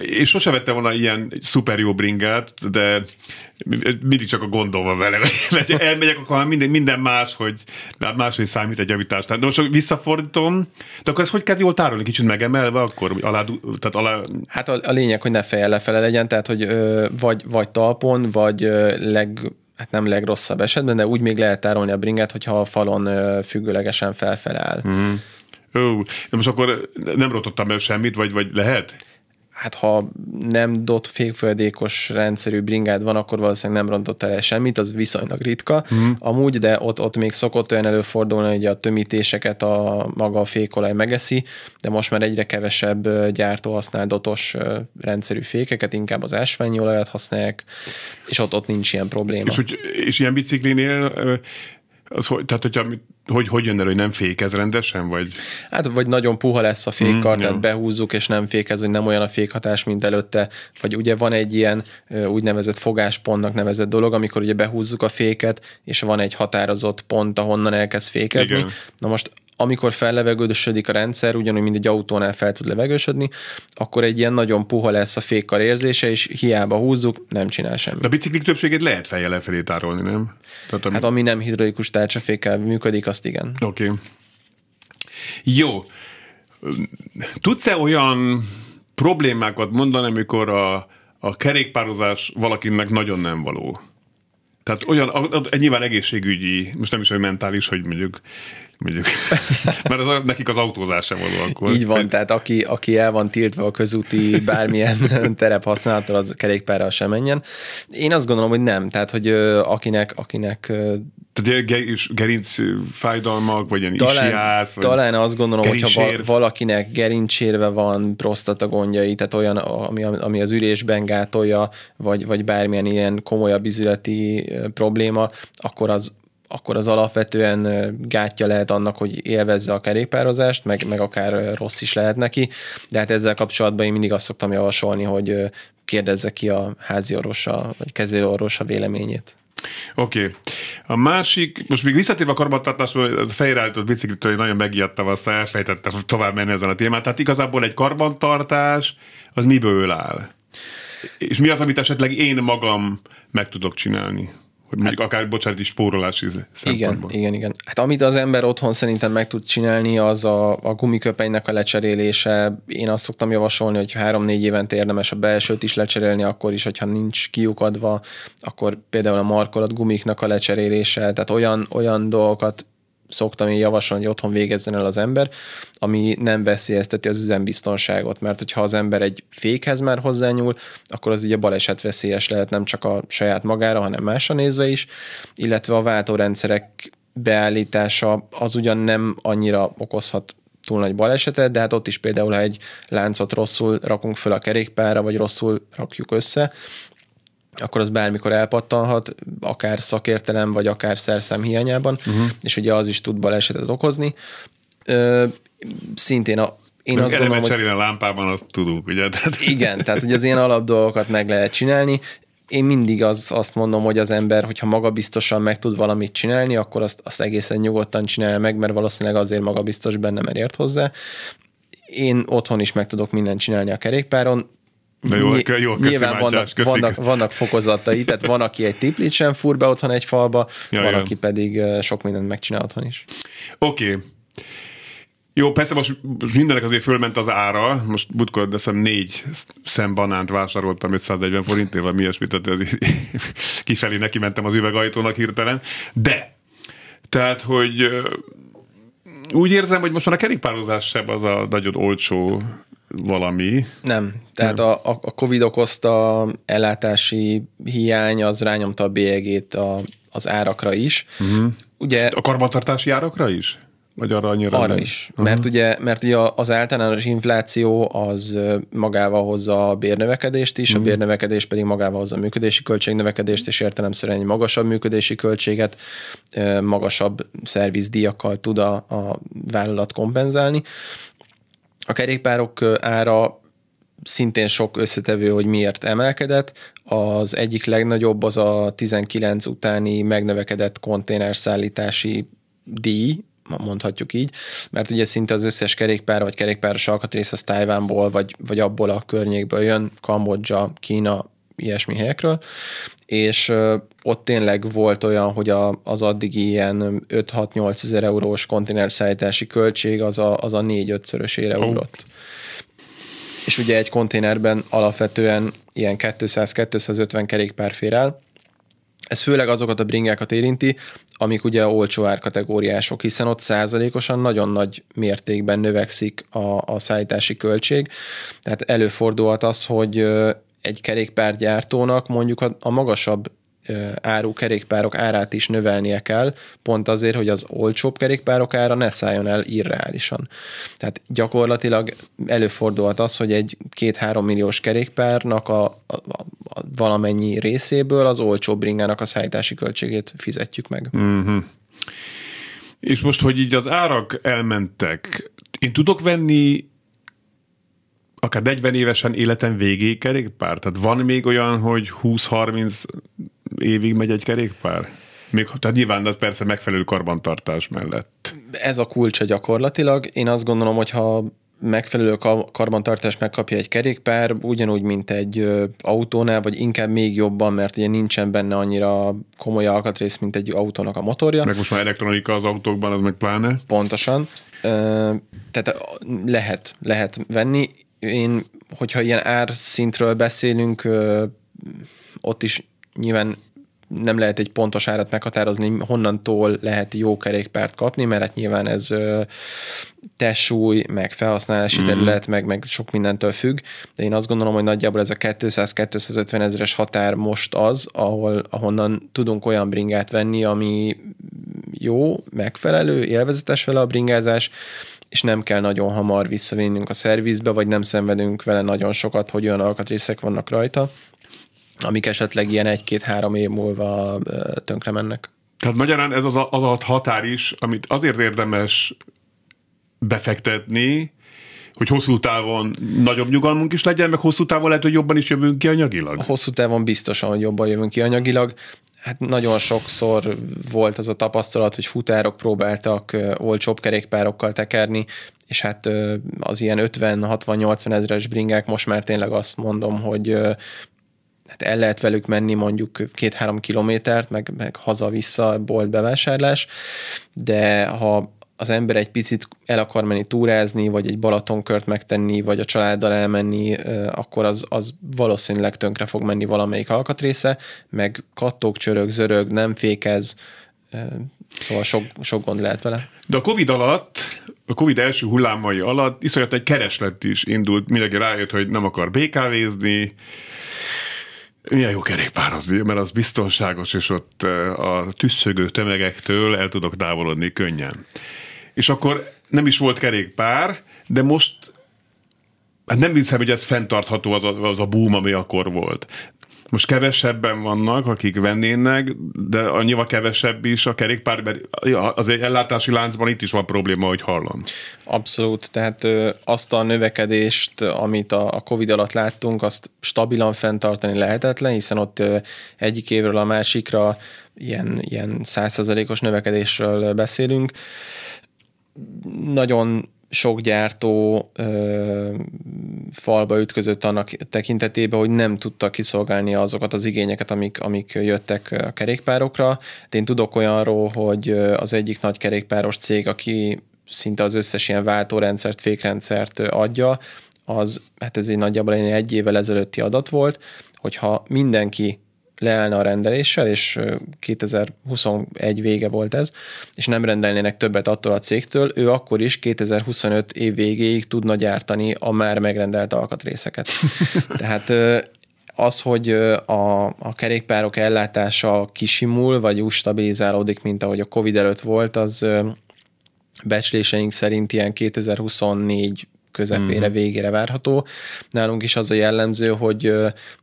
És sosem vettem volna ilyen szuper jó bringát, de mindig csak a gondol van vele. Mert elmegyek, akkor minden, minden más, hogy máshogy számít egy javítás. De most visszafordítom, de akkor ezt hogy kell jól tárolni? Kicsit megemelve, akkor alá, tehát alá... Hát a, a lényeg, hogy ne fejjel lefele legyen, tehát hogy ö, vagy, vagy talpon, vagy ö, leg, hát nem legrosszabb esetben, de úgy még lehet tárolni a bringát, hogyha a falon ö, függőlegesen felfele áll. Mm. Ó, de most akkor nem rotottam el semmit, vagy, vagy lehet? Hát ha nem dot fékfolyadékos rendszerű bringád van, akkor valószínűleg nem rontott el semmit, az viszonylag ritka. Mm. Amúgy, de ott, ott még szokott olyan előfordulni, hogy a tömítéseket a maga a fékolaj megeszi, de most már egyre kevesebb gyártó használ dotos rendszerű fékeket, inkább az ásványi olajat használják, és ott, ott nincs ilyen probléma. És, úgy, és ilyen biciklinél az, hogy, tehát, hogyha, hogy, hogy jön el, hogy nem fékez rendesen, vagy? Hát, vagy nagyon puha lesz a fékkar, mm, tehát jó. behúzzuk, és nem fékez, hogy nem olyan a fékhatás, mint előtte, vagy ugye van egy ilyen úgynevezett fogáspontnak nevezett dolog, amikor ugye behúzzuk a féket, és van egy határozott pont, ahonnan elkezd fékezni. Igen. Na most amikor fellevegődösödik a rendszer, ugyanúgy, mint egy autónál fel tud levegősödni, akkor egy ilyen nagyon puha lesz a fékkar érzése, és hiába húzzuk, nem csinál semmit. De a biciklik többségét lehet fejjel lefelé tárolni, nem? Tehát, ami... Hát ami nem hidraulikus tárcsafékkel működik, azt igen. Oké. Okay. Jó. Tudsz-e olyan problémákat mondani, amikor a, a kerékpározás valakinek nagyon nem való? Tehát olyan, nyilván egészségügyi, most nem is olyan mentális, hogy mondjuk mondjuk. Mert az, nekik az autózás sem való akkor. Így van, tehát aki, aki el van tiltva a közúti bármilyen terep használattal, az kerékpárral sem menjen. Én azt gondolom, hogy nem. Tehát, hogy akinek, akinek tehát gerinc fájdalmak, vagy ilyen talán, isiász, vagy Talán azt gondolom, hogy ha valakinek gerincsérve van, prostata gondjai, tehát olyan, ami, ami az ülésben gátolja, vagy, vagy bármilyen ilyen komolyabb izületi probléma, akkor az, akkor az alapvetően gátja lehet annak, hogy élvezze a kerékpározást, meg, meg akár rossz is lehet neki, de hát ezzel kapcsolatban én mindig azt szoktam javasolni, hogy kérdezze ki a házi orvosa, vagy kezelőorvosa véleményét. Oké. Okay. A másik, most még visszatérve a karbantartásról, az fejreállított biciklitől nagyon megijedtem, aztán elfejtettem tovább menni ezen a témát. Tehát igazából egy karbantartás, az miből áll? És mi az, amit esetleg én magam meg tudok csinálni? Hogy mondjuk hát, akár, bocsánat, is spórolási szempontból. Igen, igen, igen. Hát amit az ember otthon szerintem meg tud csinálni, az a, a gumiköpenynek a lecserélése. Én azt szoktam javasolni, hogy három-négy évente érdemes a belsőt is lecserélni, akkor is, hogyha nincs kiukadva, akkor például a markolat gumiknak a lecserélése, tehát olyan, olyan dolgokat szoktam én javasolni, hogy otthon végezzen el az ember, ami nem veszélyezteti az üzembiztonságot, mert hogyha az ember egy fékhez már hozzányúl, akkor az ugye baleset veszélyes lehet nem csak a saját magára, hanem másra nézve is, illetve a váltórendszerek beállítása az ugyan nem annyira okozhat túl nagy balesetet, de hát ott is például, ha egy láncot rosszul rakunk föl a kerékpára, vagy rosszul rakjuk össze, akkor az bármikor elpattanhat, akár szakértelem, vagy akár szerszem hiányában, uh-huh. és ugye az is tud balesetet okozni. Ö, szintén a, én azt gondolom, hogy... a lámpában, azt tudunk, ugye? Tehát... Igen, tehát hogy az ilyen alap dolgokat meg lehet csinálni. Én mindig az, azt mondom, hogy az ember, hogyha magabiztosan meg tud valamit csinálni, akkor azt, azt egészen nyugodtan csinálja meg, mert valószínűleg azért magabiztos benne, mert ért hozzá. Én otthon is meg tudok mindent csinálni a kerékpáron, Na jó, Ny- jó Nyilván vannak, vannak, vannak fokozatai, tehát van, aki egy tiplit sem fúr be otthon egy falba, ja, van, ja. aki pedig sok mindent megcsinál otthon is. Oké. Okay. Jó, persze most, most mindenek azért fölment az ára, most butkor deszem négy szem banánt vásároltam 540 forintért, vagy mi ilyesmi, tehát ez, kifelé neki mentem az üvegajtónak hirtelen, de tehát, hogy úgy érzem, hogy most már a kerékpározás sem az a nagyon olcsó valami. Nem. Tehát Nem. A, a Covid okozta ellátási hiány az rányomta a bélyegét a, az árakra is. Uh-huh. Ugye, a karbantartási árakra is? Vagy arra annyira? Arra nem? is. Uh-huh. Mert, ugye, mert ugye az általános infláció az magával hozza a bérnövekedést is, uh-huh. a bérnövekedés pedig magával hozza a működési költségnövekedést, és értelemszerűen egy magasabb működési költséget, magasabb szervizdíjakkal tud a, a vállalat kompenzálni. A kerékpárok ára szintén sok összetevő, hogy miért emelkedett. Az egyik legnagyobb az a 19 utáni megnövekedett konténerszállítási díj, mondhatjuk így, mert ugye szinte az összes kerékpár vagy kerékpáros alkatrész az Tájvánból vagy, vagy abból a környékből jön, Kambodzsa, Kína, ilyesmi helyekről, és ott tényleg volt olyan, hogy a, az addigi ilyen 5-6-8 ezer eurós konténerszállítási költség az a, az a 4-5-szörösére oh. ugrott. És ugye egy konténerben alapvetően ilyen 200-250 kerékpár fér el, ez főleg azokat a bringákat érinti, amik ugye olcsó árkategóriások, hiszen ott százalékosan nagyon nagy mértékben növekszik a, a szállítási költség. Tehát előfordulhat az, hogy egy kerékpárgyártónak mondjuk a, a magasabb áru kerékpárok árát is növelnie kell, pont azért, hogy az olcsóbb kerékpárok ára ne szálljon el irreálisan. Tehát gyakorlatilag előfordulhat az, hogy egy két-három milliós kerékpárnak a, a, a, a valamennyi részéből az olcsóbb bringának a szállítási költségét fizetjük meg. Mm-hmm. És most, hogy így az árak elmentek, én tudok venni akár 40 évesen életem végéig kerékpár? Tehát van még olyan, hogy 20-30 évig megy egy kerékpár? Még, tehát nyilván az persze megfelelő karbantartás mellett. Ez a kulcsa gyakorlatilag. Én azt gondolom, hogy ha megfelelő karbantartás megkapja egy kerékpár, ugyanúgy, mint egy autónál, vagy inkább még jobban, mert ugye nincsen benne annyira komoly alkatrész, mint egy autónak a motorja. Meg most már elektronika az autókban, az meg pláne. Pontosan. Tehát lehet, lehet venni. Én, hogyha ilyen árszintről beszélünk, ott is nyilván nem lehet egy pontos árat meghatározni, honnantól lehet jó kerékpárt kapni, mert hát nyilván ez testsúly, meg felhasználási mm. terület, meg, meg sok mindentől függ, de én azt gondolom, hogy nagyjából ez a 200-250 ezeres határ most az, ahol, ahonnan tudunk olyan bringát venni, ami jó, megfelelő, élvezetes vele a bringázás, és nem kell nagyon hamar visszavinnünk a szervizbe, vagy nem szenvedünk vele nagyon sokat, hogy olyan alkatrészek vannak rajta amik esetleg ilyen egy-két-három év múlva tönkre mennek. Tehát magyarán ez az a, az a határ is, amit azért érdemes befektetni, hogy hosszú távon nagyobb nyugalmunk is legyen, meg hosszú távon lehet, hogy jobban is jövünk ki anyagilag? Hosszú távon biztosan, hogy jobban jövünk ki anyagilag. Hát nagyon sokszor volt az a tapasztalat, hogy futárok próbáltak olcsóbb kerékpárokkal tekerni, és hát az ilyen 50-60-80 ezeres bringák most már tényleg azt mondom, hogy hát el lehet velük menni mondjuk két-három kilométert, meg, meg haza-vissza bolt bevásárlás, de ha az ember egy picit el akar menni túrázni, vagy egy Balatonkört megtenni, vagy a családdal elmenni, akkor az, az valószínűleg tönkre fog menni valamelyik alkatrésze, meg kattók, csörög, zörög, nem fékez, szóval sok, sok gond lehet vele. De a Covid alatt, a Covid első hullámai alatt iszonyat egy kereslet is indult, mindenki rájött, hogy nem akar BKV-zni, milyen jó kerékpározni, mert az biztonságos, és ott a tüsszögő tömegektől el tudok távolodni könnyen. És akkor nem is volt kerékpár, de most hát nem hiszem, hogy ez fenntartható az a, az a boom, ami akkor volt. Most kevesebben vannak, akik vennének, de annyival kevesebb is a kerékpár, mert az ellátási láncban itt is van probléma, hogy hallom. Abszolút, tehát azt a növekedést, amit a Covid alatt láttunk, azt stabilan fenntartani lehetetlen, hiszen ott egyik évről a másikra ilyen, ilyen százszerzalékos növekedésről beszélünk. Nagyon sok gyártó ö, falba ütközött annak tekintetében, hogy nem tudta kiszolgálni azokat az igényeket, amik, amik jöttek a kerékpárokra. De én tudok olyanról, hogy az egyik nagy kerékpáros cég, aki szinte az összes ilyen váltórendszert, fékrendszert adja, az, hát ez egy nagyjából egy évvel ezelőtti adat volt, hogyha mindenki leállna a rendeléssel, és 2021 vége volt ez, és nem rendelnének többet attól a cégtől, ő akkor is 2025 év végéig tudna gyártani a már megrendelt alkatrészeket. Tehát az, hogy a, a kerékpárok ellátása kisimul, vagy úgy stabilizálódik, mint ahogy a Covid előtt volt, az becsléseink szerint ilyen 2024 közepére, uh-huh. végére várható. Nálunk is az a jellemző, hogy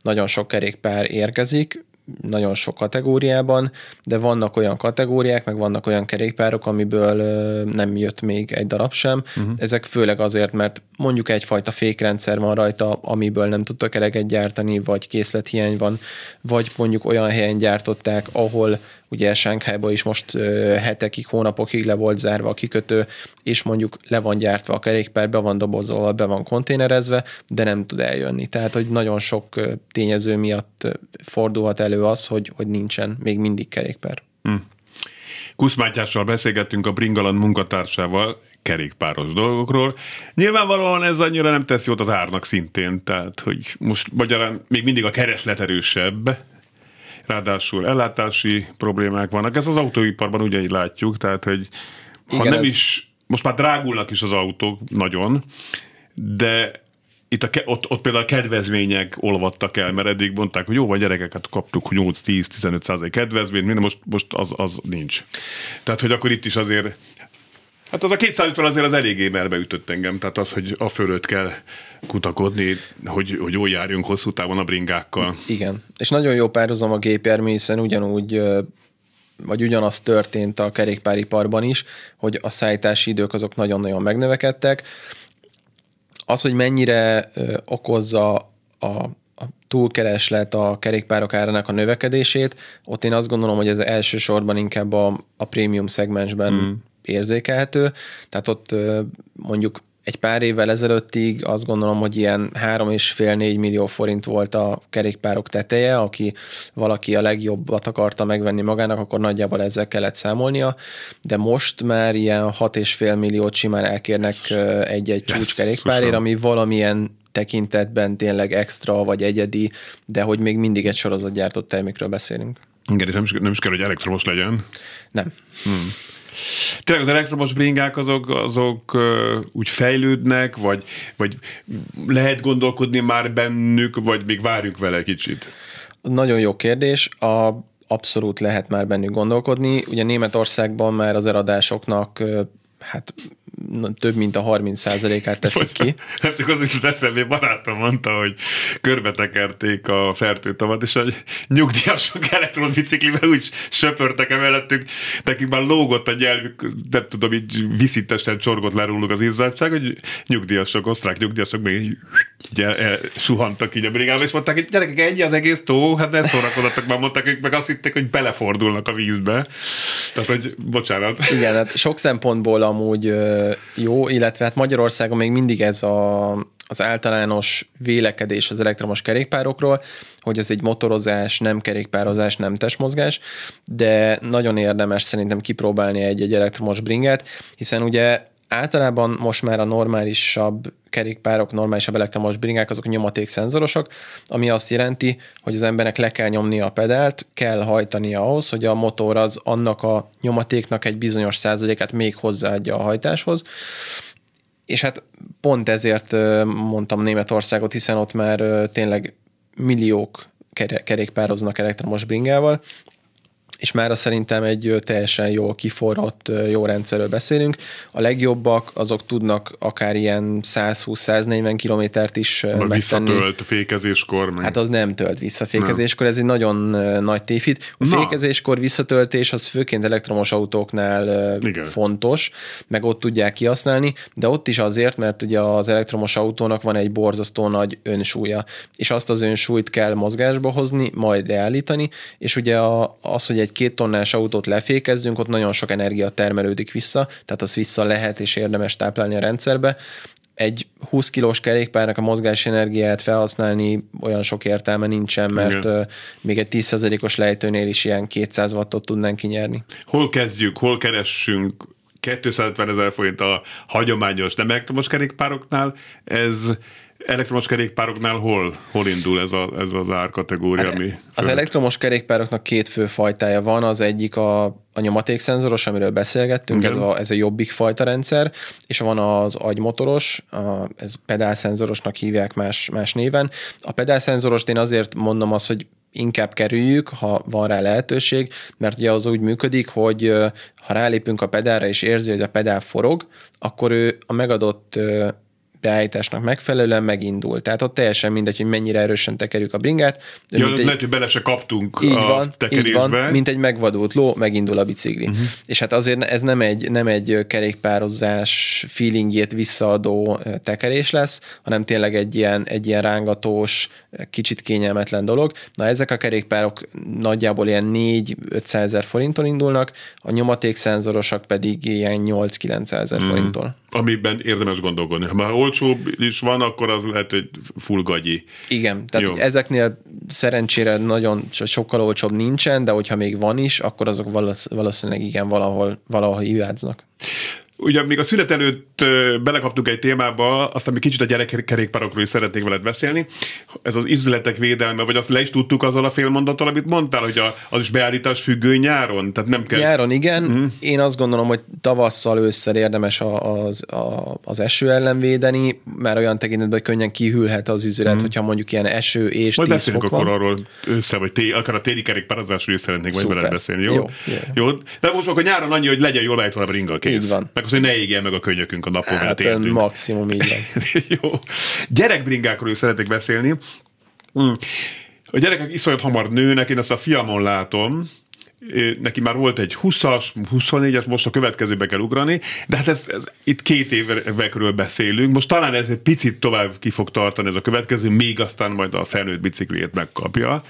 nagyon sok kerékpár érkezik, nagyon sok kategóriában, de vannak olyan kategóriák, meg vannak olyan kerékpárok, amiből nem jött még egy darab sem. Uh-huh. Ezek főleg azért, mert mondjuk egyfajta fékrendszer van rajta, amiből nem tudtak eleget gyártani, vagy készlethiány van, vagy mondjuk olyan helyen gyártották, ahol ugye Sánkhájban is most hetekig, hónapokig le volt zárva a kikötő, és mondjuk le van gyártva a kerékpár, be van dobozolva, be van konténerezve, de nem tud eljönni. Tehát, hogy nagyon sok tényező miatt fordulhat elő az, hogy, hogy nincsen még mindig kerékpár. Hmm. Kuszmátyással beszélgettünk a Bringalan munkatársával, kerékpáros dolgokról. Nyilvánvalóan ez annyira nem tesz jót az árnak szintén, tehát hogy most magyarán még mindig a kereslet erősebb, ráadásul ellátási problémák vannak. Ez az autóiparban ugyanígy látjuk, tehát hogy ha Igen, nem ez... is, most már drágulnak is az autók nagyon, de itt a, ott, ott például a kedvezmények olvadtak el, mert eddig mondták, hogy jó, vagy gyerekeket kaptuk 8-10-15 százalék kedvezményt, minden most, most az, az nincs. Tehát, hogy akkor itt is azért Hát az a 250 azért az eléggé ütött engem, tehát az, hogy a fölött kell kutakodni, hogy, hogy jól járjunk hosszú távon a bringákkal. Igen, és nagyon jó párhuzam a gépjármű, hiszen ugyanúgy vagy ugyanaz történt a kerékpáriparban is, hogy a szállítási idők azok nagyon-nagyon megnövekedtek. Az, hogy mennyire okozza a, a túlkereslet a kerékpárok árának a növekedését, ott én azt gondolom, hogy ez elsősorban inkább a, a prémium szegmensben mm érzékelhető, tehát ott mondjuk egy pár évvel ezelőttig azt gondolom, hogy ilyen 3,5-4 millió forint volt a kerékpárok teteje, aki valaki a legjobbat akarta megvenni magának, akkor nagyjából ezzel kellett számolnia, de most már ilyen 6,5 milliót simán elkérnek egy-egy yes, csúcskerékpárért, ami valamilyen tekintetben tényleg extra vagy egyedi, de hogy még mindig egy sorozatgyártott termékről beszélünk. Igen, és nem is, nem is kell, hogy elektromos legyen. Nem. Hmm. Tényleg az elektromos bringák azok, azok úgy fejlődnek, vagy, vagy lehet gondolkodni már bennük, vagy még várjuk vele kicsit? Nagyon jó kérdés. A, abszolút lehet már bennük gondolkodni. Ugye Németországban már az eladásoknak hát több mint a 30%-át teszik ki. Nem csak az, hogy eszembe, barátom mondta, hogy körbetekerték a fertőtavat, és a nyugdíjasok elektrobiciklivel úgy söpörtek emellettük, nekik már lógott a nyelvük, nem tudom, így viszintesen csorgott le róluk az izzadság, hogy nyugdíjasok, osztrák nyugdíjasok még így, el, el, suhantak így a brigába, és mondták, hogy gyerekek, ennyi az egész tó, hát ne szórakozzatok, már mondták, hogy meg azt hitték, hogy belefordulnak a vízbe. Tehát, hogy bocsánat. Igen, hát sok szempontból amúgy jó, illetve hát Magyarországon még mindig ez a, az általános vélekedés az elektromos kerékpárokról, hogy ez egy motorozás, nem kerékpározás, nem testmozgás, de nagyon érdemes szerintem kipróbálni egy-egy elektromos bringet, hiszen ugye általában most már a normálisabb kerékpárok, normálisabb elektromos bringák, azok nyomatékszenzorosok, ami azt jelenti, hogy az embernek le kell nyomni a pedált, kell hajtani ahhoz, hogy a motor az annak a nyomatéknak egy bizonyos százalékát még hozzáadja a hajtáshoz. És hát pont ezért mondtam Németországot, hiszen ott már tényleg milliók kerékpároznak elektromos bringával, és már szerintem egy teljesen jól kiforrott, jó rendszerről beszélünk. A legjobbak azok tudnak akár ilyen 120-140 kilométert is megtenni. Visszatölt fékezéskor. Meg. Hát az nem tölt vissza fékezéskor, ez egy nagyon nagy tévhit. A Na. fékezéskor visszatöltés az főként elektromos autóknál Igen. fontos, meg ott tudják kihasználni, de ott is azért, mert ugye az elektromos autónak van egy borzasztó nagy önsúlya, és azt az önsúlyt kell mozgásba hozni, majd leállítani, és ugye az, hogy egy két tonnás autót lefékezzünk, ott nagyon sok energia termelődik vissza, tehát az vissza lehet és érdemes táplálni a rendszerbe. Egy 20 kilós kerékpárnak a mozgási energiát felhasználni olyan sok értelme nincsen, mert Igen. még egy 10%-os lejtőnél is ilyen 200 wattot tudnánk kinyerni. Hol kezdjük, hol keressünk 250 ezer forint a hagyományos nem elektromos kerékpároknál, ez elektromos kerékpároknál hol, hol indul ez, a, ez az árkategória? Hát, ami az elektromos kerékpároknak két fő fajtája van, az egyik a, a nyomatékszenzoros, amiről beszélgettünk, ez a, ez a jobbik fajta rendszer, és van az agymotoros, a, ez pedálszenzorosnak hívják más, más néven. A pedálszenzorost én azért mondom azt, hogy inkább kerüljük, ha van rá lehetőség, mert ugye az úgy működik, hogy ha rálépünk a pedálra és érzi, hogy a pedál forog, akkor ő a megadott beállításnak megfelelően megindul. Tehát ott teljesen mindegy, hogy mennyire erősen tekerjük a bringát. Ja, egy, lehet, hogy bele se kaptunk így a van, tekerésbe. Így van, mint egy megvadult ló, megindul a bicikli. Uh-huh. És hát azért ez nem egy, nem egy kerékpározás feelingjét visszaadó tekerés lesz, hanem tényleg egy ilyen, egy ilyen rángatós, kicsit kényelmetlen dolog. Na ezek a kerékpárok nagyjából ilyen 4-500 ezer forinttól indulnak, a nyomatékszenzorosak pedig ilyen 8-9 ezer mm. forinttól. Amiben érdemes gondolkodni. Ha már olcsóbb is van, akkor az lehet, hogy full gagyi. Igen, tehát Jó. ezeknél szerencsére nagyon sokkal olcsóbb nincsen, de hogyha még van is, akkor azok valószínűleg igen valahol, valahol hibáznak. Ugye még a szület előtt belekaptunk egy témába, aztán még kicsit a gyerekkerékpárokról is szeretnék veled beszélni. Ez az üzletek védelme, vagy azt le is tudtuk azzal a félmondattal, amit mondtál, hogy a, az is beállítás függő nyáron? Tehát nem kell... Nyáron igen. Mm. Én azt gondolom, hogy tavasszal, ősszel érdemes a, az, a, az eső ellen védeni, mert olyan tekintetben, hogy könnyen kihűlhet az üzület, mm. hogyha mondjuk ilyen eső és Majd beszélünk akkor van. arról össze, vagy té, akár a téli kerékpározásról is szeretnék majd veled beszélni, jó? Jó, jó. jó? De most akkor nyáron annyi, hogy legyen jól beállítva a ringa kész. Így van. Meg az, hogy ne égjen meg a könyökünk a napon, hát, mert maximum így van. Jó. Gyerekbringákról is szeretek beszélni. Mm. A gyerekek iszonyat hamar nőnek, én ezt a fiamon látom, neki már volt egy 20-as, 24-es, most a következőbe kell ugrani, de hát ez, ez itt két évekről beszélünk, most talán ez egy picit tovább ki fog tartani ez a következő, még aztán majd a felnőtt bicikliét megkapja.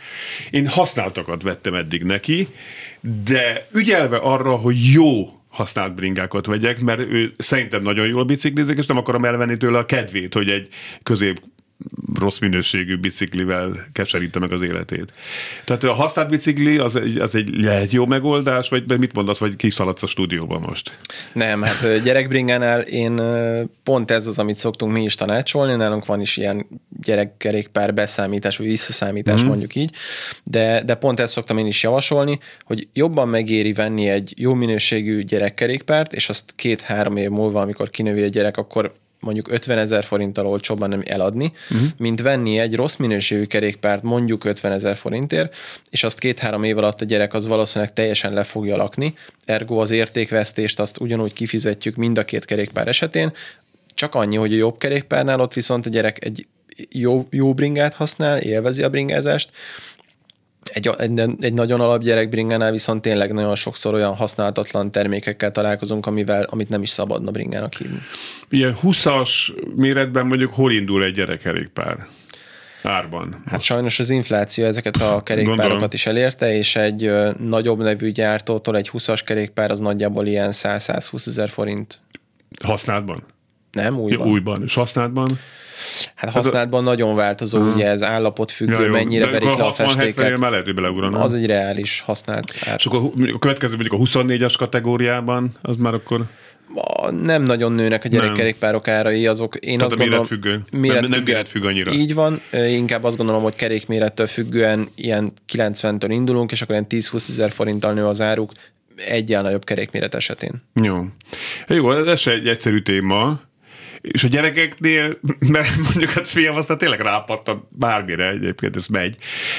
Én használtakat vettem eddig neki, de ügyelve arra, hogy jó használt bringákat vegyek, mert ő szerintem nagyon jól biciklizik, és nem akarom elvenni tőle a kedvét, hogy egy közép rossz minőségű biciklivel keseríte meg az életét. Tehát a használt bicikli az egy, az egy lehet jó megoldás, vagy mit mondasz, vagy kiszaladsz a stúdióban most? Nem, hát gyerekbringánál én pont ez az, amit szoktunk mi is tanácsolni, nálunk van is ilyen gyerekkerékpár beszámítás, vagy visszaszámítás mm. mondjuk így, de, de pont ezt szoktam én is javasolni, hogy jobban megéri venni egy jó minőségű gyerekkerékpárt, és azt két-három év múlva, amikor kinövi a gyerek, akkor mondjuk 50 ezer forinttal olcsóbban nem eladni, uh-huh. mint venni egy rossz minőségű kerékpárt mondjuk 50 ezer forintért, és azt két-három év alatt a gyerek az valószínűleg teljesen le fogja lakni, ergo az értékvesztést azt ugyanúgy kifizetjük mind a két kerékpár esetén, csak annyi, hogy a jobb kerékpárnál ott viszont a gyerek egy jó, jó bringát használ, élvezi a bringázást, egy, egy, egy nagyon alapgyerek bringánál viszont tényleg nagyon sokszor olyan használhatatlan termékekkel találkozunk, amivel, amit nem is szabadna bringának hívni. Ilyen 20-as méretben mondjuk hol indul egy gyerekkerékpár? Árban. Hát sajnos az infláció ezeket a kerékpárokat Gondolom. is elérte, és egy nagyobb nevű gyártótól egy 20-as kerékpár az nagyjából ilyen 100-120 ezer forint. Használatban? Nem, újban. Ja, újban. És használatban? Hát használatban hát, nagyon változó, uh-huh. ugye ez állapot függő, ja, mennyire verik le a festéket. már lehet, hogy beleugranom. Az egy reális használt ár. És akkor a következő mondjuk a 24-es kategóriában, az már akkor nem nagyon nőnek a gyerekkerékpárok árai, azok én Tehát azt gondolom... Méretfüggő. Méret nem, nem méretfügg annyira. Így van, inkább azt gondolom, hogy kerékmérettől függően ilyen 90-től indulunk, és akkor ilyen 10-20 ezer forinttal nő az áruk egyel nagyobb kerékméret esetén. Jó. Jó, ez se egy egyszerű téma, és a gyerekeknél, mert mondjuk a fiam aztán tényleg rápattant bármire egyébként, ez megy.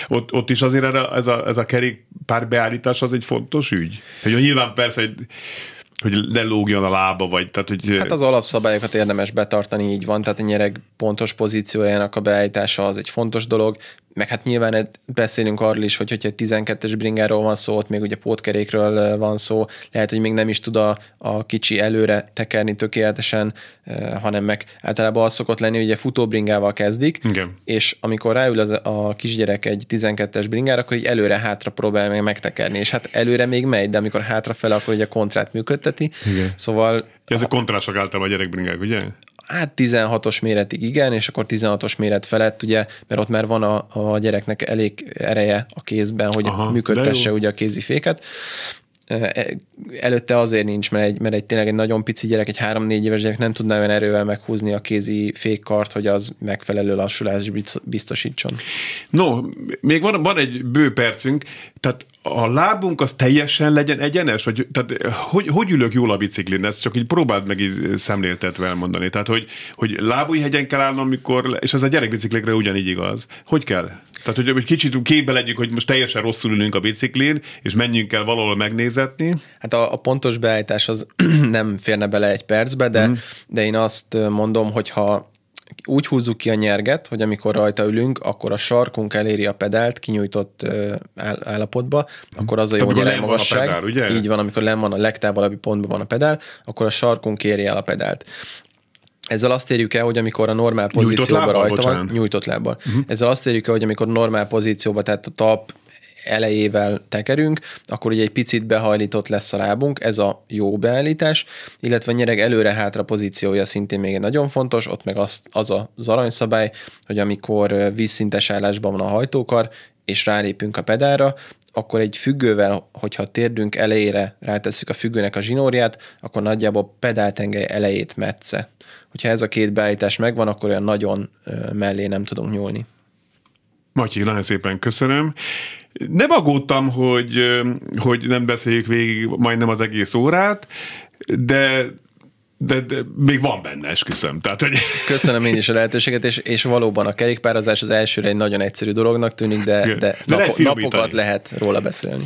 Ott, ott is azért ez a, ez a kerékpár beállítás az egy fontos ügy. Hogy nyilván persze, hogy hogy lelógjon a lába, vagy tehát, hogy... Hát az alapszabályokat érdemes betartani, így van, tehát a nyereg pontos pozíciójának a beállítása az egy fontos dolog, meg hát nyilván beszélünk arról is, hogy hogyha 12-es bringáról van szó, ott még ugye pótkerékről van szó, lehet, hogy még nem is tud a, a kicsi előre tekerni tökéletesen, hanem meg általában az szokott lenni, hogy ugye futóbringával kezdik, Igen. és amikor ráül az, a kisgyerek egy 12-es bringára, akkor így előre-hátra próbál meg megtekerni, és hát előre még megy, de amikor hátrafele, akkor ugye a kontrát működteti. Igen. Szóval... Ezek kontrások általában a gyerekbringák, ugye? Hát 16-os méretig igen, és akkor 16-os méret felett, ugye, mert ott már van a, a gyereknek elég ereje a kézben, hogy Aha, működtesse ugye a kéziféket. E, előtte azért nincs, mert egy, mert egy tényleg egy nagyon pici gyerek, egy három-négy éves gyerek nem tudná olyan erővel meghúzni a kézi fékkart, hogy az megfelelő lassulást biztosítson. No, még van, van egy bő percünk, tehát a lábunk az teljesen legyen egyenes? Vagy, tehát, hogy, hogy ülök jól a biciklin? Ezt csak így próbáld meg így szemléltetve elmondani. Tehát, hogy, hogy lábújhegyen kell állnom, amikor, és ez a gyerekbiciklikre ugyanígy igaz. Hogy kell? Tehát, hogy, hogy kicsit képbe legyünk, hogy most teljesen rosszul ülünk a biciklin, és menjünk el valahol megnézetni. Hát a, a pontos beállítás az nem férne bele egy percbe, de, mm. de én azt mondom, hogy ha úgy húzzuk ki a nyerget, hogy amikor rajta ülünk, akkor a sarkunk eléri a pedált kinyújtott állapotba, akkor az a jó magasság. Pedál, ugye? Így van, amikor len van a legtávolabbi pontban van a pedál, akkor a sarkunk éri el a pedált. Ezzel azt érjük el, hogy amikor a normál pozícióban rajta bocsánat. van, nyújtott lábbal. Uh-huh. Ezzel azt érjük el, hogy amikor normál pozícióban, tehát a tap elejével tekerünk, akkor ugye egy picit behajlított lesz a lábunk, ez a jó beállítás, illetve a nyereg előre-hátra pozíciója szintén még egy nagyon fontos, ott meg az, az az aranyszabály, hogy amikor vízszintes állásban van a hajtókar, és rálépünk a pedálra, akkor egy függővel, hogyha térdünk elejére rátesszük a függőnek a zsinórját, akkor nagyjából pedáltengely elejét metsze. Hogyha ez a két beállítás megvan, akkor olyan nagyon mellé nem tudunk nyúlni. Matyi, nagyon szépen köszönöm. Nem aggódtam, hogy, hogy nem beszéljük végig majdnem az egész órát, de de, de még van benne, esküszöm. Tehát, hogy... Köszönöm én is a lehetőséget, és, és valóban a kerékpározás az elsőre egy nagyon egyszerű dolognak tűnik, de, de, de napo, lehet napokat lehet róla beszélni.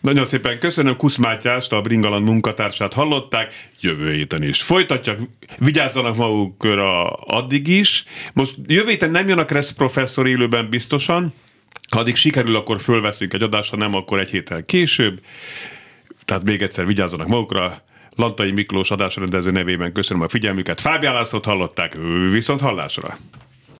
Nagyon szépen köszönöm Kusz Mátyást, a Bringalan munkatársát hallották, jövő héten is folytatják, vigyázzanak magukra addig is. Most jövő héten nem jön a Kressz professzor élőben biztosan, ha addig sikerül, akkor fölveszünk egy adást, ha nem, akkor egy héttel később. Tehát még egyszer vigyázzanak magukra, Lantai Miklós adásrendező nevében köszönöm a figyelmüket. Fábián Lászlót hallották, viszont hallásra!